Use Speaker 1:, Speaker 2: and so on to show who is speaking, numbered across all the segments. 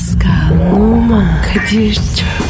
Speaker 1: Pascal, Oman, Kadir çok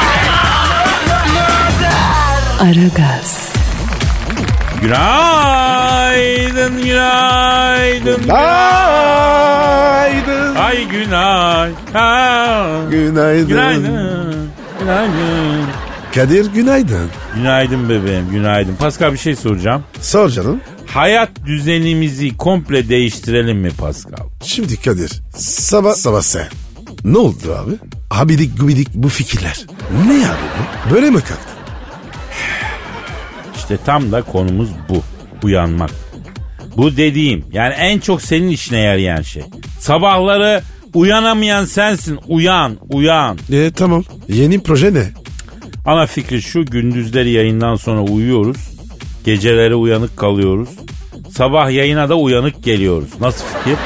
Speaker 1: Aragaz,
Speaker 2: Günaydın, günaydın.
Speaker 3: Günaydın.
Speaker 2: Ay günay. Ha.
Speaker 3: Günaydın.
Speaker 2: Günaydın. Günaydın.
Speaker 3: Kadir günaydın.
Speaker 2: Günaydın bebeğim, günaydın. Pascal bir şey soracağım.
Speaker 3: Sor canım.
Speaker 2: Hayat düzenimizi komple değiştirelim mi Pascal?
Speaker 3: Şimdi Kadir sabah sabah sen. Ne oldu abi? Abidik gubidik bu fikirler. Ne abi bu? Böyle mi kalktı?
Speaker 2: İşte tam da konumuz bu. Uyanmak. Bu dediğim yani en çok senin işine yarayan şey. Sabahları uyanamayan sensin. Uyan, uyan.
Speaker 3: E tamam. Yeni proje ne?
Speaker 2: Ana fikri şu gündüzleri yayından sonra uyuyoruz. Geceleri uyanık kalıyoruz. Sabah yayına da uyanık geliyoruz. Nasıl fikir?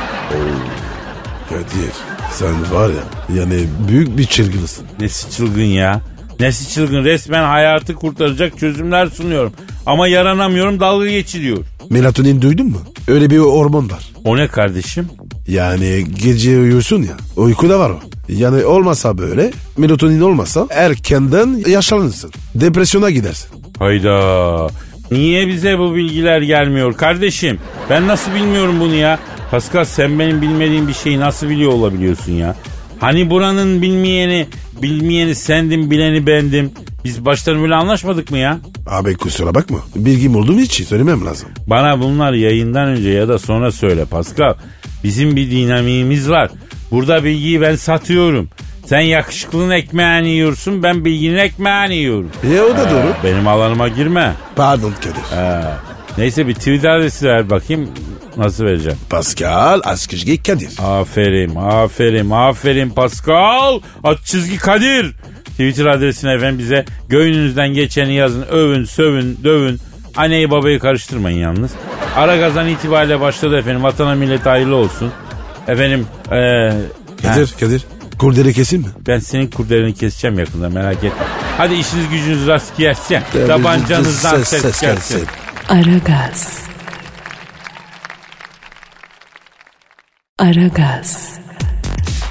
Speaker 3: Kadir sen var ya yani büyük bir çılgınsın.
Speaker 2: Nesi çılgın ya? Nesi çılgın? Resmen hayatı kurtaracak çözümler sunuyorum. Ama yaranamıyorum dalga geçiliyor.
Speaker 3: Melatonin duydun mu? Öyle bir hormon var.
Speaker 2: O ne kardeşim?
Speaker 3: Yani gece uyuyorsun ya uykuda var o. Yani olmasa böyle melatonin olmasa erkenden yaşlanırsın. Depresyona gidersin.
Speaker 2: Hayda. Niye bize bu bilgiler gelmiyor kardeşim? Ben nasıl bilmiyorum bunu ya? Pascal sen benim bilmediğim bir şeyi nasıl biliyor olabiliyorsun ya? Hani buranın bilmeyeni, bilmeyeni sendim, bileni bendim. Biz baştan böyle anlaşmadık mı ya?
Speaker 3: Abi kusura bakma. Bilgim olduğum için söylemem lazım.
Speaker 2: Bana bunlar yayından önce ya da sonra söyle Pascal. Bizim bir dinamiğimiz var. Burada bilgiyi ben satıyorum. Sen yakışıklının ekmeğini yiyorsun, ben bilginin ekmeğini yiyorum.
Speaker 3: E o da doğru.
Speaker 2: Benim alanıma girme.
Speaker 3: Pardon Kadir.
Speaker 2: Ha. Neyse bir Twitter adresi ver bakayım. Nasıl vereceğim?
Speaker 3: Pascal Askışgi Kadir.
Speaker 2: Aferin, aferin, aferin Pascal. At çizgi Kadir. Twitter adresine efendim bize gönlünüzden geçeni yazın. Övün, sövün, dövün. Anneyi babayı karıştırmayın yalnız. Ara gazan itibariyle başladı efendim. Vatana millet hayırlı olsun. Efendim ee,
Speaker 3: Kadir
Speaker 2: ha,
Speaker 3: Kadir. Kurdele kesin mi?
Speaker 2: ben senin kurderini keseceğim yakında merak etme. Hadi işiniz gücünüz rast gelsin. Tabancanızdan
Speaker 3: Ses,
Speaker 2: ses,
Speaker 3: ses
Speaker 2: gelsin.
Speaker 3: gelsin.
Speaker 1: Aragaz. Aragaz,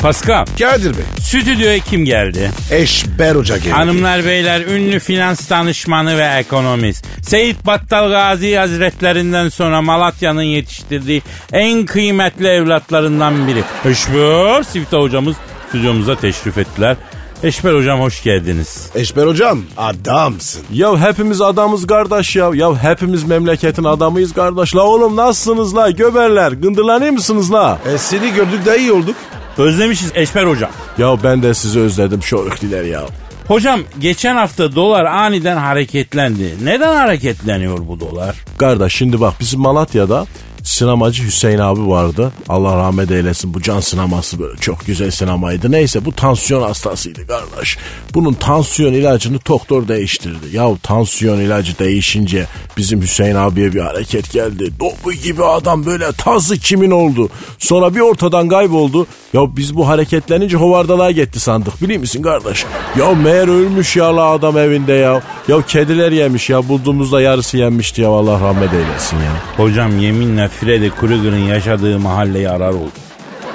Speaker 2: Pascal,
Speaker 3: Kadir Bey.
Speaker 2: stüdyoya kim geldi?
Speaker 3: Eşber Hoca geldi.
Speaker 2: Hanımlar beyler ünlü finans danışmanı ve ekonomist. Seyit Battal Gazi Hazretlerinden sonra Malatya'nın yetiştirdiği en kıymetli evlatlarından biri. Eşber Sivta hocamız stüdyomuza teşrif ettiler. Eşber hocam hoş geldiniz.
Speaker 3: Eşber Hocam adamsın.
Speaker 4: Ya hepimiz adamız kardeş ya. Ya hepimiz memleketin adamıyız kardeş. La oğlum nasılsınız la göberler? Gındırlanıyor musunuz la?
Speaker 3: E seni gördük daha iyi olduk.
Speaker 2: Özlemişiz Eşber hocam.
Speaker 4: Ya ben de sizi özledim şorikliler ya.
Speaker 2: Hocam geçen hafta dolar aniden hareketlendi. Neden hareketleniyor bu dolar?
Speaker 4: Kardeş şimdi bak bizim Malatya'da sinemacı Hüseyin abi vardı. Allah rahmet eylesin bu can sineması böyle çok güzel sinemaydı. Neyse bu tansiyon hastasıydı kardeş. Bunun tansiyon ilacını doktor değiştirdi. Ya tansiyon ilacı değişince bizim Hüseyin abiye bir hareket geldi. Dolu gibi adam böyle tazı kimin oldu. Sonra bir ortadan kayboldu. Ya biz bu hareketlenince hovardalığa gitti sandık biliyor musun kardeş? Ya meğer ölmüş ya la adam evinde ya. Ya kediler yemiş ya bulduğumuzda yarısı yenmişti ya Allah rahmet eylesin ya.
Speaker 2: Hocam yeminle Freddy Krueger'ın yaşadığı mahalleyi arar oldu.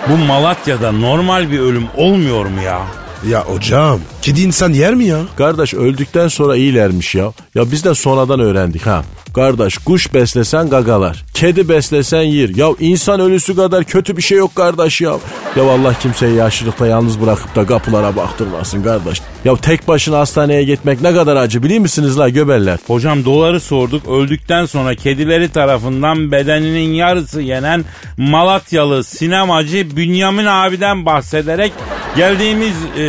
Speaker 2: Bu Malatya'da normal bir ölüm olmuyor mu ya?
Speaker 3: Ya hocam kedi insan yer mi ya?
Speaker 4: Kardeş öldükten sonra iyilermiş ya. Ya biz de sonradan öğrendik ha. Kardeş kuş beslesen gagalar. Kedi beslesen yer. Ya insan ölüsü kadar kötü bir şey yok kardeş ya. Ya Allah kimseyi yaşlılıkta yalnız bırakıp da kapılara baktırmasın kardeş. Ya tek başına hastaneye gitmek ne kadar acı biliyor musunuz la göberler?
Speaker 2: Hocam doları sorduk. Öldükten sonra kedileri tarafından bedeninin yarısı yenen Malatyalı sinemacı Bünyamin abiden bahsederek geldiğimiz e,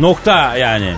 Speaker 2: nokta yani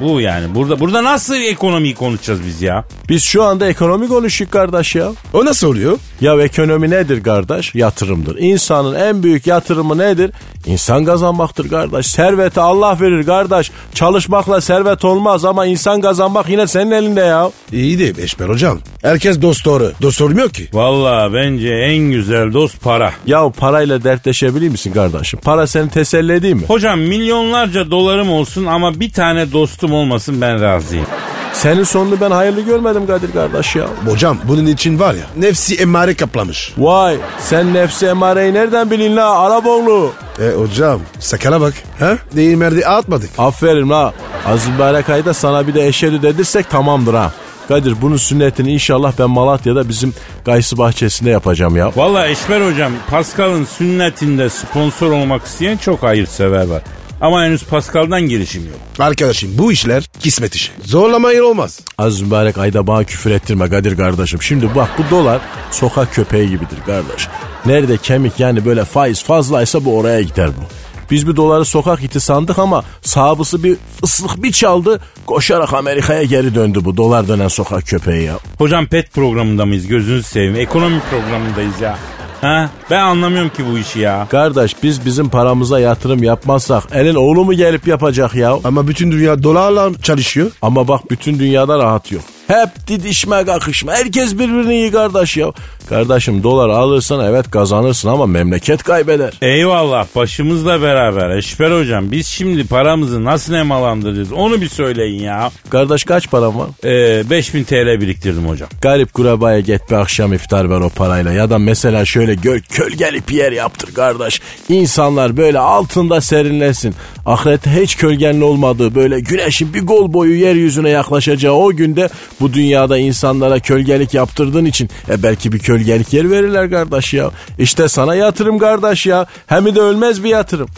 Speaker 2: bu yani. Burada burada nasıl ekonomiyi konuşacağız biz ya?
Speaker 4: Biz şu anda ekonomi konuşuyoruz kardeş ya.
Speaker 3: O nasıl oluyor?
Speaker 4: Ya ekonomi nedir kardeş? Yatırımdır. İnsanın en büyük yatırımı nedir? İnsan kazanmaktır kardeş. Serveti Allah verir kardeş. Çalışmakla servet olmaz ama insan kazanmak yine senin elinde ya.
Speaker 3: İyi de Eşber hocam. Herkes dost doğru. Dost olmuyor ki.
Speaker 2: Valla bence en güzel dost para.
Speaker 4: Ya parayla dertleşebilir misin kardeşim? Para seni teselli edeyim mi?
Speaker 2: Hocam milyonlarca dolarım olsun ama bir tane dostum olmasın ben razıyım.
Speaker 4: Senin sonunu ben hayırlı görmedim Kadir kardeş ya.
Speaker 3: Hocam bunun için var ya nefsi emmare kaplamış.
Speaker 4: Vay sen nefsi emareyi nereden bilin la Araboğlu?
Speaker 3: E hocam sakala bak. Ha? Değil merdi atmadık.
Speaker 4: Aferin la. Az mübarek ayda sana bir de eşhedü dedirsek tamamdır ha. Kadir bunun sünnetini inşallah ben Malatya'da bizim Gaysı bahçesinde yapacağım ya.
Speaker 2: Valla Eşber hocam Pascal'ın sünnetinde sponsor olmak isteyen çok hayırsever var. Ama henüz Pascal'dan girişim yok.
Speaker 3: Arkadaşım bu işler kismet işi. Zorlamayın olmaz.
Speaker 4: Az mübarek ayda bana küfür ettirme Kadir kardeşim. Şimdi bak bu dolar sokak köpeği gibidir kardeş. Nerede kemik yani böyle faiz fazlaysa bu oraya gider bu. Biz bir doları sokak iti sandık ama sahibi bir ıslık bir çaldı koşarak Amerika'ya geri döndü bu dolar dönen sokak köpeği ya.
Speaker 2: Hocam pet programında mıyız gözünüzü seveyim. Ekonomi programındayız ya. Ha? Ben anlamıyorum ki bu işi ya.
Speaker 4: Kardeş biz bizim paramıza yatırım yapmazsak elin oğlu mu gelip yapacak ya?
Speaker 3: Ama bütün dünya dolarla çalışıyor.
Speaker 4: Ama bak bütün dünyada rahat yok. Hep didişme kakışma. Herkes birbirini iyi kardeş ya. Kardeşim dolar alırsan evet kazanırsın ama memleket kaybeder.
Speaker 2: Eyvallah başımızla beraber Eşber hocam biz şimdi paramızı nasıl nemalandıracağız onu bir söyleyin ya.
Speaker 4: Kardeş kaç param var?
Speaker 2: Ee, 5000 TL biriktirdim hocam.
Speaker 4: Garip kurabaya git bir akşam iftar ver o parayla. Ya da mesela şöyle gö kölgeli bir yer yaptır kardeş. İnsanlar böyle altında serinlesin. Ahirette hiç kölgenin olmadığı böyle güneşin bir gol boyu yeryüzüne yaklaşacağı o günde bu dünyada insanlara kölgelik yaptırdığın için e belki bir kölgelik yer verirler kardeş ya. İşte sana yatırım kardeş ya. Hem de ölmez bir yatırım.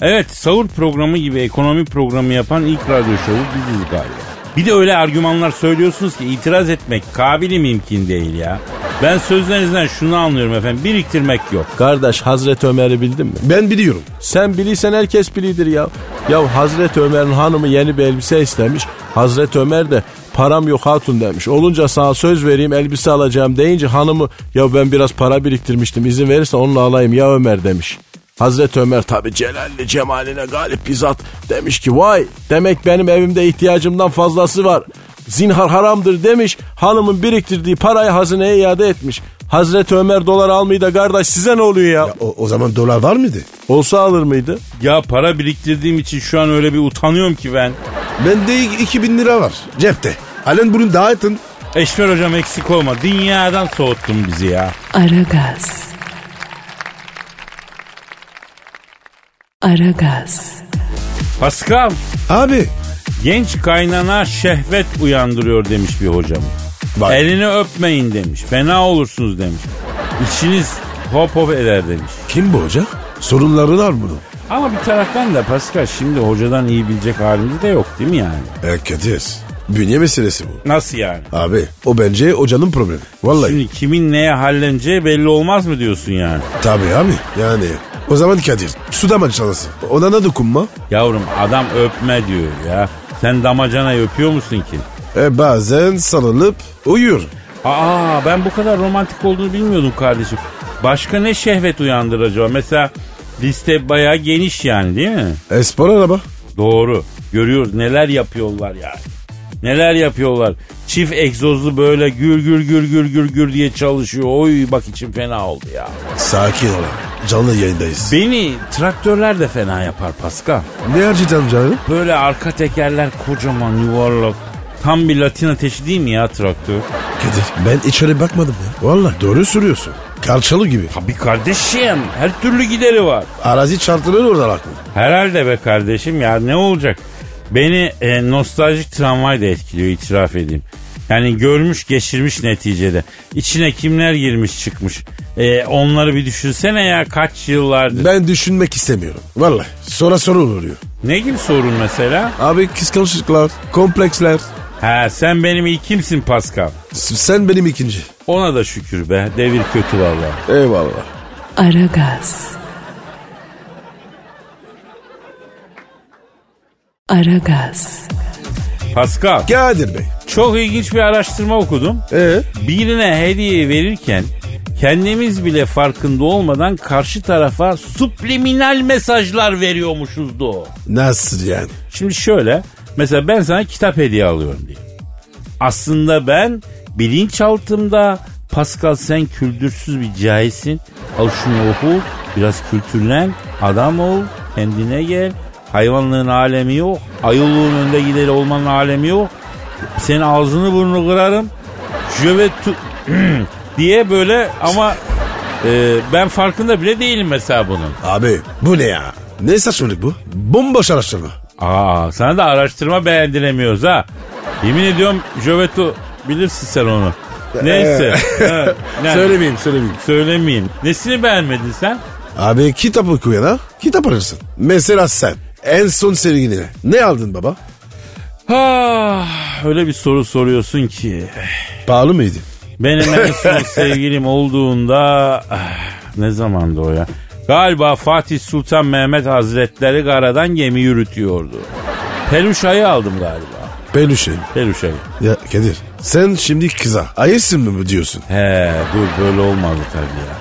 Speaker 2: Evet sahur programı gibi ekonomi programı yapan ilk radyo şovu biziz galiba. Bir de öyle argümanlar söylüyorsunuz ki itiraz etmek kabili mümkün değil ya. Ben sözlerinizden şunu anlıyorum efendim biriktirmek yok.
Speaker 4: Kardeş Hazreti Ömer'i bildin mi?
Speaker 3: Ben biliyorum.
Speaker 4: Sen biliysen herkes bilidir ya. Ya Hazreti Ömer'in hanımı yeni bir elbise istemiş. Hazreti Ömer de param yok hatun demiş. Olunca sana söz vereyim elbise alacağım deyince hanımı ya ben biraz para biriktirmiştim izin verirsen onunla alayım ya Ömer demiş. Hazreti Ömer tabi celalli cemaline galip bizzat demiş ki vay demek benim evimde ihtiyacımdan fazlası var. Zinhar haramdır demiş hanımın biriktirdiği parayı hazineye iade etmiş. Hazreti Ömer dolar almayı da kardeş size ne oluyor ya?
Speaker 3: O, o zaman dolar var mıydı?
Speaker 4: Olsa alır mıydı?
Speaker 2: Ya para biriktirdiğim için şu an öyle bir utanıyorum ki ben.
Speaker 3: Bende 2000 lira var cepte. Halen bunu dağıtın.
Speaker 2: Eşver hocam eksik olma. Dünyadan soğuttun bizi ya.
Speaker 1: Aragaz. Aragaz.
Speaker 2: Pascal,
Speaker 3: Abi
Speaker 2: genç kaynana şehvet uyandırıyor demiş bir hocam.
Speaker 3: Bak.
Speaker 2: Elini öpmeyin demiş. Fena olursunuz demiş. İçiniz hop hop eder demiş.
Speaker 3: kim bu hoca? Sorunları var bunun.
Speaker 2: Ama bir taraftan da Pascal şimdi hocadan iyi bilecek halimiz de yok değil mi yani?
Speaker 3: E Kadir. Bünye meselesi bu.
Speaker 2: Nasıl yani?
Speaker 3: Abi o bence hocanın problemi. Vallahi.
Speaker 2: Şimdi kimin neye halleneceği belli olmaz mı diyorsun yani?
Speaker 3: Tabii abi yani. O zaman Kadir su damacanası. Ona da dokunma.
Speaker 2: Yavrum adam öpme diyor ya. Sen damacanayı öpüyor musun ki?
Speaker 3: E bazen sarılıp uyuyor.
Speaker 2: Aa ben bu kadar romantik olduğunu bilmiyordum kardeşim. Başka ne şehvet uyandırır acaba? Mesela liste bayağı geniş yani değil mi?
Speaker 3: Espor araba.
Speaker 2: Doğru. Görüyoruz neler yapıyorlar yani. Neler yapıyorlar. Çift egzozlu böyle gür gür gür gür gür gür diye çalışıyor. Oy bak içim fena oldu ya.
Speaker 3: Sakin ol. Canlı yayındayız.
Speaker 2: Beni traktörler de fena yapar Pascal.
Speaker 3: ne acıdan canım?
Speaker 2: Böyle arka tekerler kocaman yuvarlak. Tam bir Latin ateşi değil mi ya traktör?
Speaker 3: Kadir ben içeri bakmadım ya. Vallahi doğru sürüyorsun. Kalçalı gibi.
Speaker 2: Tabii kardeşim her türlü gideri var.
Speaker 3: Arazi çarptırır oradan aklı.
Speaker 2: Herhalde be kardeşim ya ne olacak? Beni e, nostaljik tramvay da etkiliyor itiraf edeyim. Yani görmüş geçirmiş neticede. İçine kimler girmiş çıkmış. E, onları bir düşünsene ya kaç yıllardır.
Speaker 3: Ben düşünmek istemiyorum. Vallahi sonra sorun oluyor.
Speaker 2: Ne gibi sorun mesela?
Speaker 3: Abi kıskançlıklar, kompleksler.
Speaker 2: Ha sen benim ilkimsin Pascal.
Speaker 3: S- Sen benim ikinci.
Speaker 2: Ona da şükür be. Devir kötü vallahi.
Speaker 3: Eyvallah.
Speaker 1: Aragaz. Aragaz.
Speaker 2: Pascal
Speaker 3: Kadir Bey.
Speaker 2: çok ilginç bir araştırma okudum.
Speaker 3: Ee?
Speaker 2: Birine hediye verirken kendimiz bile farkında olmadan karşı tarafa subliminal mesajlar veriyormuşuzdu.
Speaker 3: Nasıl yani?
Speaker 2: Şimdi şöyle mesela ben sana kitap hediye alıyorum diye. Aslında ben bilinçaltımda Pascal sen kültürsüz bir cahilsin. Al şunu oku biraz kültürlen adam ol kendine gel. Hayvanlığın alemi yok. Ayılığın önde gideri olmanın alemi yok. Senin ağzını burnunu kırarım. Jövet tu- diye böyle ama e, ben farkında bile değilim mesela bunun.
Speaker 3: Abi bu ne ya? Ne saçmalık bu? Bomboş araştırma.
Speaker 2: Aa sana da araştırma beğendiremiyoruz ha. Yemin ediyorum Jovetto bilirsin sen onu. Neyse. Ha, ne?
Speaker 3: Söylemeyeyim söylemeyeyim.
Speaker 2: Söylemeyeyim. Nesini beğenmedin sen?
Speaker 3: Abi kitap okuyana kitap alırsın. Mesela sen en son sergine ne aldın baba?
Speaker 2: Ah, öyle bir soru soruyorsun ki.
Speaker 3: Pahalı mıydı?
Speaker 2: Benim en son sevgilim olduğunda ah, ne zamandı o ya? Galiba Fatih Sultan Mehmet Hazretleri karadan gemi yürütüyordu. Peluş ayı aldım galiba.
Speaker 3: Peluşe.
Speaker 2: Peluş ayı.
Speaker 3: Ya Kadir sen şimdi kıza ayırsın mı diyorsun?
Speaker 2: He dur böyle olmadı tabii ya.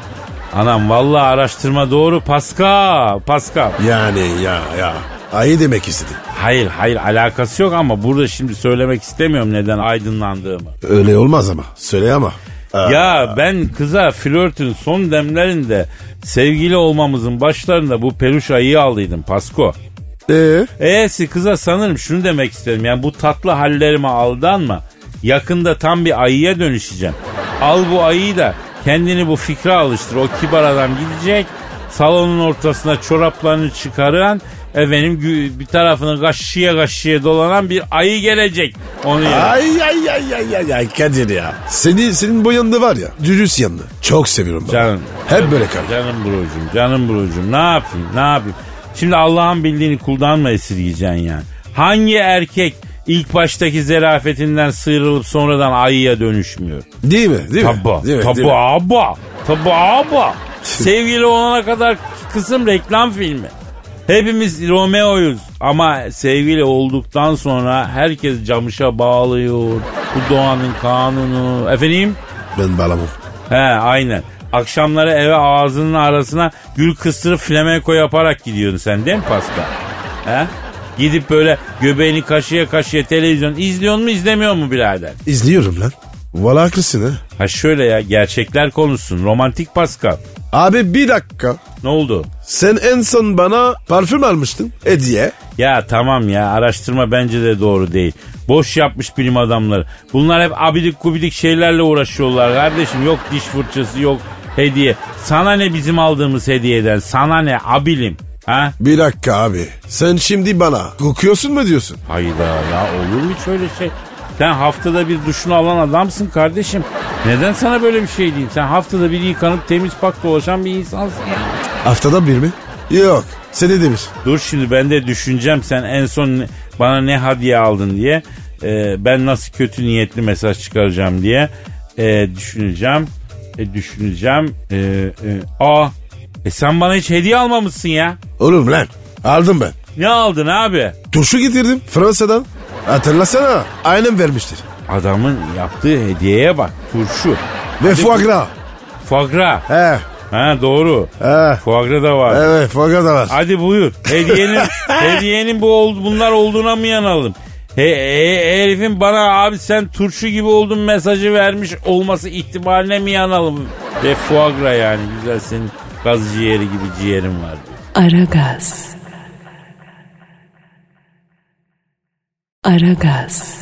Speaker 2: Anam vallahi araştırma doğru Pascal. Pascal.
Speaker 3: Yani ya ya ayı demek istedi.
Speaker 2: Hayır hayır alakası yok ama burada şimdi söylemek istemiyorum neden aydınlandığımı.
Speaker 3: Öyle olmaz ama söyle ama. Aa,
Speaker 2: Ya ben kıza flörtün son demlerinde sevgili olmamızın başlarında bu peluş ayıyı aldıydım Pasko.
Speaker 3: Ee?
Speaker 2: E'si kıza sanırım şunu demek istedim. Yani bu tatlı hallerime aldanma. Yakında tam bir ayıya dönüşeceğim. Al bu ayıyı da kendini bu fikre alıştır. O kibar adam gidecek. Salonun ortasına çoraplarını çıkaran efendim bir tarafını kaşıya kaşıya dolanan bir ayı gelecek. Onu yerine.
Speaker 3: Ay ay ay ay ay ay Kadir ya. Seni, senin bu yanında var ya dürüst yanında. Çok seviyorum ben.
Speaker 2: Canım.
Speaker 3: Hep böyle kal.
Speaker 2: Canım brocum, canım brocum. Ne yapayım, ne yapayım? Şimdi Allah'ın bildiğini kuldan mı esirgeyeceksin yani? Hangi erkek ilk baştaki zerafetinden sıyrılıp sonradan ayıya dönüşmüyor?
Speaker 3: Değil mi? Değil mi?
Speaker 2: Tabi,
Speaker 3: Değil mi?
Speaker 2: tabi
Speaker 3: Değil mi?
Speaker 2: aba, tabi aba. Sevgili olana kadar kısım reklam filmi. Hepimiz Romeo'yuz ama sevgili olduktan sonra herkes camışa bağlıyor. Bu doğanın kanunu. Efendim?
Speaker 3: Ben bağlamam.
Speaker 2: He aynen. Akşamları eve ağzının arasına gül kıstırıp flamenko yaparak gidiyorsun sen değil mi Pascal? He? Gidip böyle göbeğini kaşıya kaşıya televizyon izliyor mu izlemiyor mu birader?
Speaker 3: İzliyorum lan. Valla haklısın ha.
Speaker 2: Ha şöyle ya gerçekler konuşsun. Romantik Pascal.
Speaker 3: Abi bir dakika.
Speaker 2: Ne oldu?
Speaker 3: Sen en son bana parfüm almıştın. Hediye.
Speaker 2: Ya tamam ya araştırma bence de doğru değil. Boş yapmış bilim adamları. Bunlar hep abidik gubidik şeylerle uğraşıyorlar kardeşim. Yok diş fırçası yok hediye. Sana ne bizim aldığımız hediyeden? Sana ne abilim? Ha?
Speaker 3: Bir dakika abi. Sen şimdi bana kokuyorsun mu diyorsun?
Speaker 2: Hayda ya olur mu hiç öyle şey? Sen haftada bir duşunu alan adamsın kardeşim. Neden sana böyle bir şey diyeyim? Sen haftada bir yıkanıp temiz pak dolaşan bir insansın ya.
Speaker 3: Haftada bir mi? Yok. Seni demiş.
Speaker 2: Dur şimdi ben de düşüneceğim sen en son bana ne hediye aldın diye. Ee, ben nasıl kötü niyetli mesaj çıkaracağım diye ee, düşüneceğim. E, düşüneceğim. Ee, e, aa e sen bana hiç hediye almamışsın ya.
Speaker 3: Oğlum lan. Aldım ben.
Speaker 2: Ne aldın abi?
Speaker 3: Turşu getirdim Fransa'dan. Hatırlasana. Aynen vermiştir.
Speaker 2: Adamın yaptığı hediyeye bak. Turşu.
Speaker 3: Ve foie gras.
Speaker 2: Foie gras.
Speaker 3: He.
Speaker 2: Ha doğru.
Speaker 3: He.
Speaker 2: Foie gras da var.
Speaker 3: Evet foie gras da var.
Speaker 2: Hadi buyur. Hediyenin hediyenin bu ol- bunlar olduğuna mı yanalım? He, he- herifin bana abi sen turşu gibi oldun mesajı vermiş olması ihtimaline mi yanalım? Ve foie gras yani güzel senin gaz ciğeri gibi ciğerin var.
Speaker 1: Aragaz. Aragaz.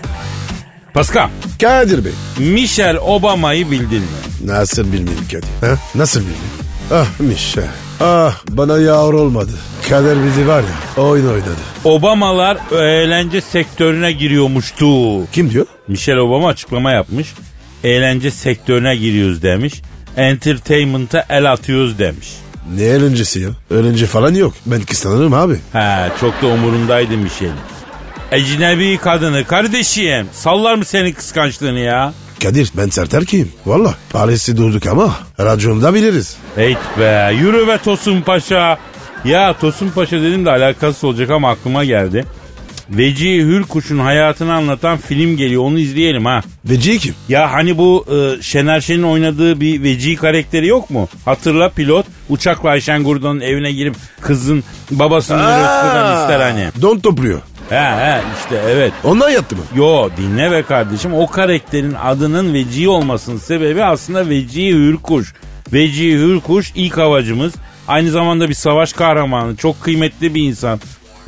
Speaker 2: Pascal,
Speaker 3: Kadir Bey.
Speaker 2: Michelle Obama'yı bildin mi?
Speaker 3: Nasıl bilmeyeyim Kadir? Ha? Nasıl bilmeyeyim? Ah Mişe. Ah bana yavru olmadı. Kader bizi var ya oyun oynadı.
Speaker 2: Obamalar eğlence sektörüne giriyormuştu.
Speaker 3: Kim diyor?
Speaker 2: Michelle Obama açıklama yapmış. Eğlence sektörüne giriyoruz demiş. Entertainment'a el atıyoruz demiş.
Speaker 3: Ne eğlencesi ya? Eğlence falan yok. Ben kıskanırım abi.
Speaker 2: He çok da umurundaydı Michelle'in. Ecnebi kadını kardeşim sallar mı senin kıskançlığını ya?
Speaker 3: Kadir ben sert erkeğim. Valla Paris'i durduk ama raconda biliriz.
Speaker 2: Heyt be yürü be Tosun Paşa. Ya Tosun Paşa dedim de alakası olacak ama aklıma geldi. Veci Hürkuş'un hayatını anlatan film geliyor. Onu izleyelim ha.
Speaker 3: Veci kim?
Speaker 2: Ya hani bu e, Şener Şen'in oynadığı bir veci karakteri yok mu? Hatırla pilot uçakla Ayşen Gurdon'un evine girip kızın babasını rızkından ister hani.
Speaker 3: Don topluyor.
Speaker 2: He he işte evet.
Speaker 3: Ondan yattı mı?
Speaker 2: Yo dinle be kardeşim o karakterin adının Veci olmasının sebebi aslında Veci Hürkuş. Veci Hürkuş ilk havacımız. Aynı zamanda bir savaş kahramanı. Çok kıymetli bir insan.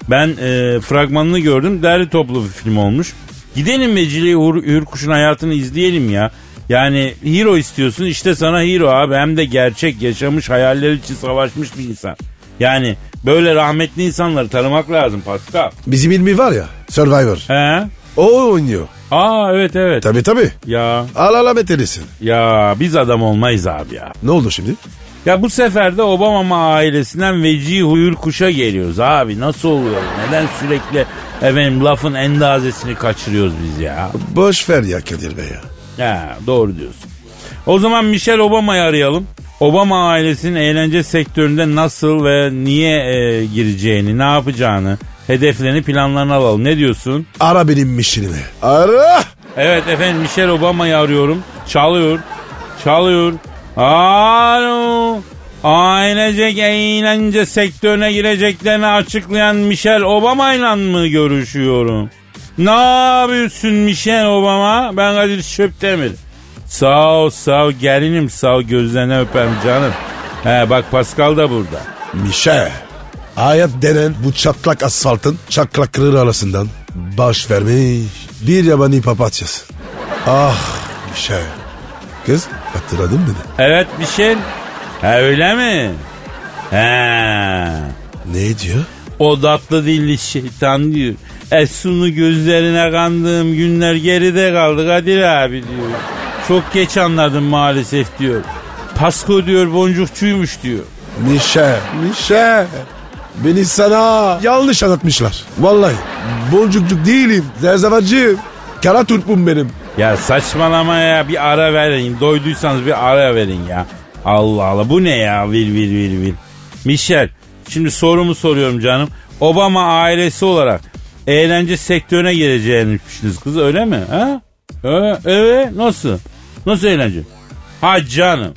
Speaker 2: Ben e, fragmanını gördüm. Derli toplu bir film olmuş. Gidelim Vecili Hür, Hürkuş'un hayatını izleyelim ya. Yani hero istiyorsun işte sana hero abi. Hem de gerçek yaşamış hayaller için savaşmış bir insan. Yani böyle rahmetli insanları tanımak lazım Pascal.
Speaker 3: Bizim ilmi var ya Survivor.
Speaker 2: He?
Speaker 3: O oynuyor.
Speaker 2: Aa evet evet.
Speaker 3: Tabii tabii.
Speaker 2: Ya
Speaker 3: Al ala metelisin.
Speaker 2: ya biz adam olmayız abi ya.
Speaker 3: Ne oldu şimdi?
Speaker 2: Ya bu sefer de Obama ailesinden veci huyur kuşa geliyoruz abi. Nasıl oluyor? Neden sürekli efendim lafın endazesini kaçırıyoruz biz ya?
Speaker 3: Boş ver ya Kadir Bey ya.
Speaker 2: Ya doğru diyorsun. O zaman Michelle Obama'yı arayalım. Obama ailesinin eğlence sektöründe nasıl ve niye e, gireceğini, ne yapacağını, hedeflerini, planlarını alalım. Ne diyorsun?
Speaker 3: Ara benim mişinimi. Ara.
Speaker 2: Evet efendim Michelle Obama'yı arıyorum. Çalıyor. Çalıyor. Alo. Ailecek eğlence sektörüne gireceklerini açıklayan Michelle Obama'yla mı görüşüyorum? Ne yapıyorsun Michelle Obama? Ben Kadir Çöptemir. Sağ ol sağ ol gelinim sağ ol gözlerine öperim canım. He bak Pascal da burada.
Speaker 3: Mişe. Hayat denen bu çatlak asfaltın çatlakları arasından baş vermiş bir yabani papatyası. Ah Mişe. Kız hatırladın mı?
Speaker 2: Evet Michelle. Ha öyle mi? He.
Speaker 3: Ne diyor?
Speaker 2: O tatlı dilli şeytan diyor. Esun'u gözlerine kandığım günler geride kaldı Kadir abi diyor. Çok geç anladım maalesef diyor. Pasko diyor boncukçuymuş diyor.
Speaker 3: Mişe. Mişe. Beni sana yanlış anlatmışlar. Vallahi boncukcuk değilim. Zerzavacıyım. Kara turpum benim.
Speaker 2: Ya saçmalama ya bir ara verin. Doyduysanız bir ara verin ya. Allah Allah bu ne ya vil vil vil vil. Michel şimdi sorumu soruyorum canım. Obama ailesi olarak eğlence sektörüne gireceğini düşündünüz kız öyle mi? Ha? Evet, evet nasıl? Nasıl eğlence? Ha canım.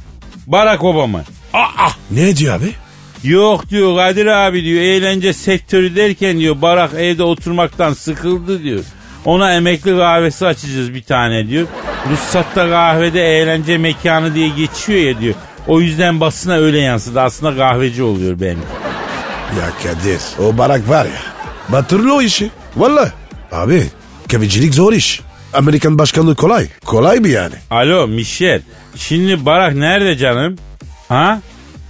Speaker 2: Barack Obama. Aa,
Speaker 3: Ne diyor abi?
Speaker 2: Yok diyor Kadir abi diyor eğlence sektörü derken diyor Barak evde oturmaktan sıkıldı diyor. Ona emekli kahvesi açacağız bir tane diyor. Ruhsatta kahvede eğlence mekanı diye geçiyor ya diyor. O yüzden basına öyle yansıdı. Aslında kahveci oluyor benim.
Speaker 3: Ya Kadir o barak var ya. Batırlı o işi. Vallahi. Abi kevicilik zor iş. Amerikan başkanlığı kolay. Kolay mı yani?
Speaker 2: Alo Michel. Şimdi Barak nerede canım? Ha?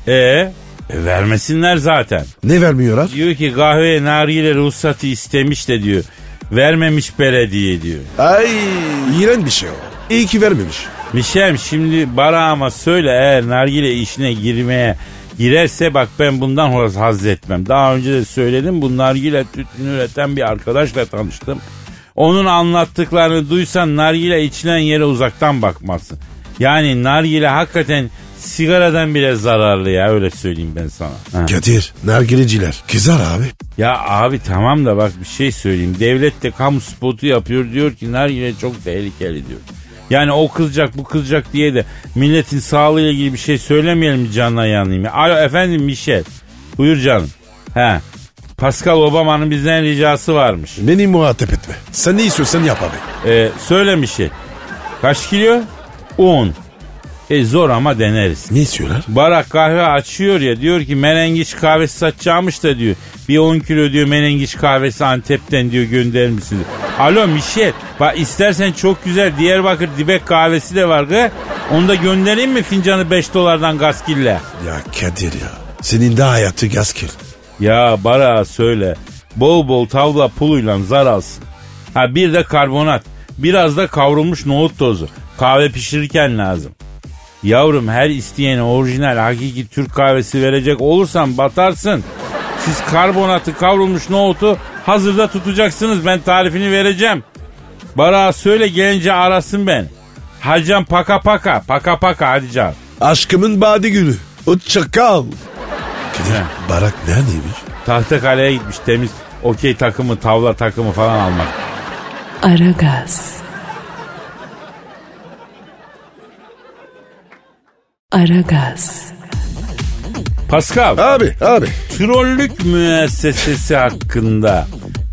Speaker 2: E, e vermesinler zaten.
Speaker 3: Ne vermiyorlar?
Speaker 2: Diyor ki kahveye nargile ruhsatı istemiş de diyor. Vermemiş belediye diyor.
Speaker 3: Ay iğrenç bir şey o. İyi ki vermemiş.
Speaker 2: Mişem şimdi Barak'ıma söyle eğer nargile işine girmeye girerse bak ben bundan haz etmem. Daha önce de söyledim bu nargile tütünü üreten bir arkadaşla tanıştım. Onun anlattıklarını duysan nargile içilen yere uzaktan bakmazsın. Yani nargile hakikaten sigaradan bile zararlı ya öyle söyleyeyim ben sana. Ha.
Speaker 3: Kadir nargileciler kızar abi.
Speaker 2: Ya abi tamam da bak bir şey söyleyeyim. Devlet de kamu spotu yapıyor diyor ki nargile çok tehlikeli diyor. Yani o kızacak bu kızacak diye de milletin sağlığıyla ilgili bir şey söylemeyelim canına yanayım ya. Alo efendim Michel. Buyur canım. He. Pascal Obama'nın bizden ricası varmış.
Speaker 3: Beni muhatap etme. Sen ne istiyorsan yap abi.
Speaker 2: Ee, söyle Michel. Kaç kilo? 10. E zor ama deneriz.
Speaker 3: Ne istiyorlar?
Speaker 2: Barak kahve açıyor ya diyor ki menengiç kahvesi satacağımış da diyor. Bir 10 kilo diyor menengiç kahvesi Antep'ten diyor gönderir misin? Alo Michel bak istersen çok güzel Diyarbakır dibek kahvesi de var gı. Onu da göndereyim mi fincanı 5 dolardan gaskille?
Speaker 3: Ya Kadir ya. Senin de hayatı gaskil.
Speaker 2: Ya Barak'a söyle bol bol tavla puluyla zar alsın. Ha bir de karbonat biraz da kavrulmuş nohut tozu. Kahve pişirirken lazım. Yavrum her isteyene orijinal hakiki Türk kahvesi verecek olursan batarsın. Siz karbonatı kavrulmuş nohutu hazırda tutacaksınız. Ben tarifini vereceğim. Bara söyle gelince arasın ben. Hacan paka paka paka paka hadi can.
Speaker 3: Aşkımın badi gülü. O. Kadir barak neredeymiş?
Speaker 2: Tahtakale'ye gitmiş temiz okey takımı, tavla takımı falan almak.
Speaker 1: Aragaz. Aragaz.
Speaker 2: Pascal,
Speaker 3: Abi abi.
Speaker 2: trollük müessesesi hakkında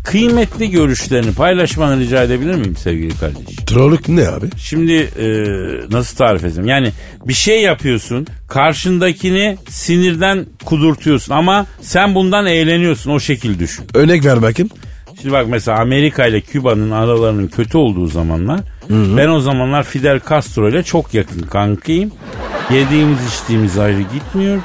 Speaker 2: kıymetli görüşlerini paylaşmanı rica edebilir miyim sevgili kardeşim?
Speaker 3: Trollük ne abi?
Speaker 2: Şimdi e, nasıl tarif edeyim? Yani bir şey yapıyorsun, karşındakini sinirden kudurtuyorsun ama sen bundan eğleniyorsun o şekil düşün.
Speaker 3: Örnek ver bakayım.
Speaker 2: Şimdi bak mesela Amerika ile Küba'nın aralarının kötü olduğu zamanlar ben o zamanlar Fidel Castro ile çok yakın kankayım. Yediğimiz içtiğimiz ayrı gitmiyor.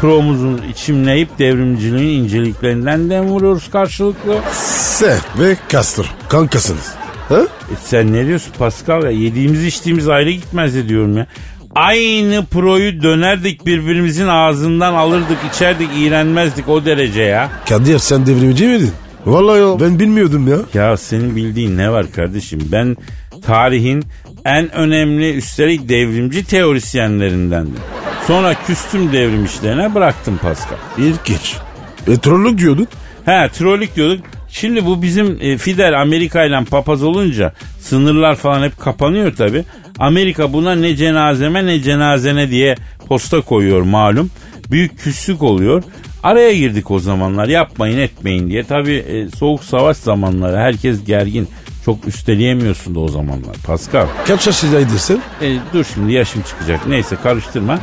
Speaker 2: Promuzun içimleyip devrimciliğin inceliklerinden dem vuruyoruz karşılıklı.
Speaker 3: Sen ve Castro kankasınız. Ha?
Speaker 2: E sen ne diyorsun Pascal ya? Yediğimiz içtiğimiz ayrı gitmez diyorum ya. Aynı proyu dönerdik birbirimizin ağzından alırdık içerdik iğrenmezdik o derece ya.
Speaker 3: Kadir sen devrimci miydin? Vallahi ya, ben bilmiyordum ya.
Speaker 2: Ya senin bildiğin ne var kardeşim? Ben tarihin en önemli üstelik devrimci teorisyenlerindendim. Sonra küstüm devrim işlerine bıraktım Pascal.
Speaker 3: İlginç. E trollük diyordun.
Speaker 2: He trollük diyorduk. Şimdi bu bizim e, Fidel Amerika ile papaz olunca sınırlar falan hep kapanıyor tabi. Amerika buna ne cenazeme ne cenazene diye posta koyuyor malum. Büyük küslük oluyor. Araya girdik o zamanlar yapmayın etmeyin diye. Tabi soğuk savaş zamanları herkes gergin. Çok üsteleyemiyorsun da o zamanlar Pascal.
Speaker 3: Kaç yaşındaydın sen?
Speaker 2: E, dur şimdi yaşım çıkacak. Neyse karıştırma.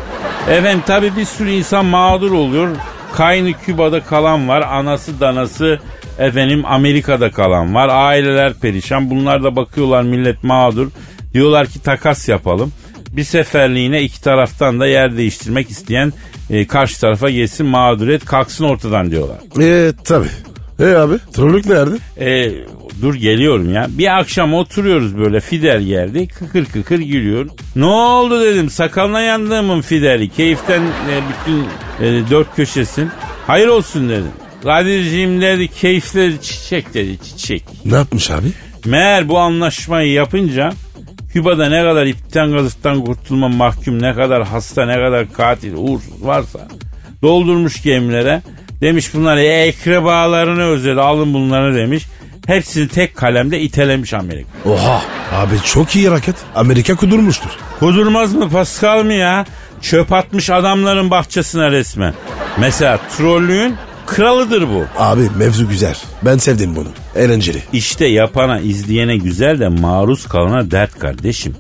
Speaker 2: Efendim tabi bir sürü insan mağdur oluyor. Kaynı Küba'da kalan var. Anası danası efendim Amerika'da kalan var. Aileler perişan. Bunlar da bakıyorlar millet mağdur. Diyorlar ki takas yapalım. Bir seferliğine iki taraftan da yer değiştirmek isteyen e, karşı tarafa geçsin mağduriyet kalksın ortadan diyorlar.
Speaker 3: E tabi. E abi trollük nerede?
Speaker 2: E, dur geliyorum ya. Bir akşam oturuyoruz böyle Fidel geldi. Kıkır kıkır gülüyor. Ne oldu dedim. Sakalına yandığımın Fidel'i. Keyiften e, bütün e, dört köşesin. Hayır olsun dedim. Kadir'ciğim dedi keyifleri çiçek dedi çiçek.
Speaker 3: Ne yapmış abi?
Speaker 2: Meğer bu anlaşmayı yapınca Küba'da ne kadar ipten gazıktan kurtulma mahkum, ne kadar hasta, ne kadar katil, uğursuz varsa doldurmuş gemilere. Demiş bunlar ekrebalarını özledi alın bunları demiş. Hepsini tek kalemde itelemiş Amerika.
Speaker 3: Oha. Abi çok iyi hareket. Amerika kudurmuştur.
Speaker 2: Kudurmaz mı Pascal mı ya? Çöp atmış adamların bahçesine resmen. Mesela trollüğün kralıdır bu.
Speaker 3: Abi mevzu güzel. Ben sevdim bunu. Eğlenceli.
Speaker 2: İşte yapana izleyene güzel de maruz kalana dert kardeşim.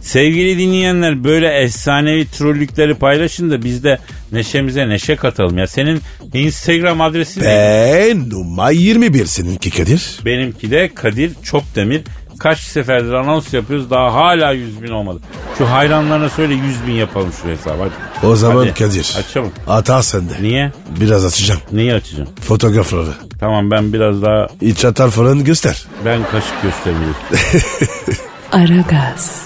Speaker 2: Sevgili dinleyenler böyle efsanevi trollükleri paylaşın da biz de neşemize neşe katalım ya. Senin Instagram adresin ne?
Speaker 3: Ben numara 21 seninki Kadir.
Speaker 2: Benimki de Kadir Çopdemir. Kaç seferdir anons yapıyoruz daha hala 100 bin olmadı. Şu hayranlarına söyle 100 bin yapalım şu hesabı hadi.
Speaker 3: O zaman
Speaker 2: Hadi,
Speaker 3: Kadir.
Speaker 2: Aç çabuk.
Speaker 3: Hata sende.
Speaker 2: Niye?
Speaker 3: Biraz açacağım.
Speaker 2: Neyi açacağım?
Speaker 3: Fotoğrafları.
Speaker 2: Tamam ben biraz daha
Speaker 3: İç atar falan göster.
Speaker 2: ben kaşık gösteriyorum.
Speaker 1: Aragaz.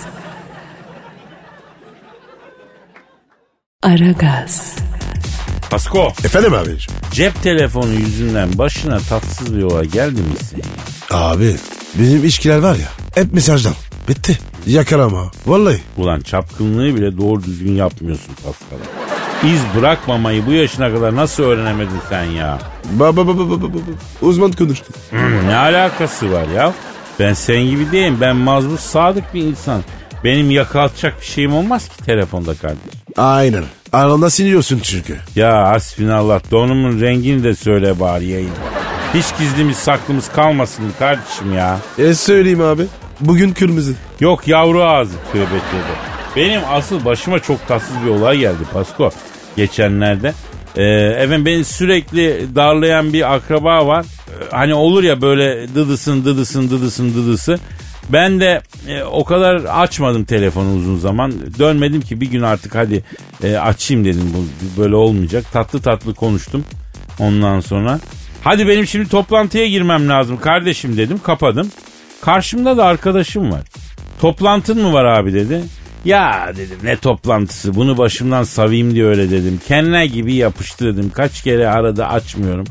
Speaker 1: Aragaz.
Speaker 2: Pasko
Speaker 3: Efendim abiciğim.
Speaker 2: cep telefonu yüzünden başına tatsız bir olay geldi mi senin?
Speaker 3: Abi bizim ilişkiler var ya hep mesajdan. Bitti. Yakalama. Vallahi.
Speaker 2: Ulan çapkınlığı bile doğru düzgün yapmıyorsun Paskal'a. İz bırakmamayı bu yaşına kadar nasıl öğrenemedin sen ya?
Speaker 3: Baba baba baba baba. Uzman konuştu.
Speaker 2: Hmm, ne alakası var ya? Ben sen gibi değilim. Ben mazbut sadık bir insan. Benim yakalatacak bir şeyim olmaz ki telefonda kardeş.
Speaker 3: Aynen. Aranda siniyorsun çünkü.
Speaker 2: Ya hasbinallah donumun rengini de söyle bari yayın. Hiç gizlimiz saklımız kalmasın kardeşim ya.
Speaker 3: E söyleyeyim abi. Bugün kırmızı.
Speaker 2: Yok yavru ağzı tövbe tövbe. Benim asıl başıma çok tatsız bir olay geldi Pasko. Geçenlerde. Ee, efendim beni sürekli darlayan bir akraba var. Ee, hani olur ya böyle dıdısın dıdısın dıdısın dıdısı. Ben de e, o kadar açmadım telefonu uzun zaman. Dönmedim ki bir gün artık hadi e, açayım dedim. Bu böyle olmayacak. Tatlı tatlı konuştum. Ondan sonra hadi benim şimdi toplantıya girmem lazım kardeşim dedim. Kapadım. Karşımda da arkadaşım var. Toplantın mı var abi dedi. Ya dedim ne toplantısı bunu başımdan savayım diye öyle dedim. Kendine gibi yapıştı dedim. Kaç kere arada açmıyorum.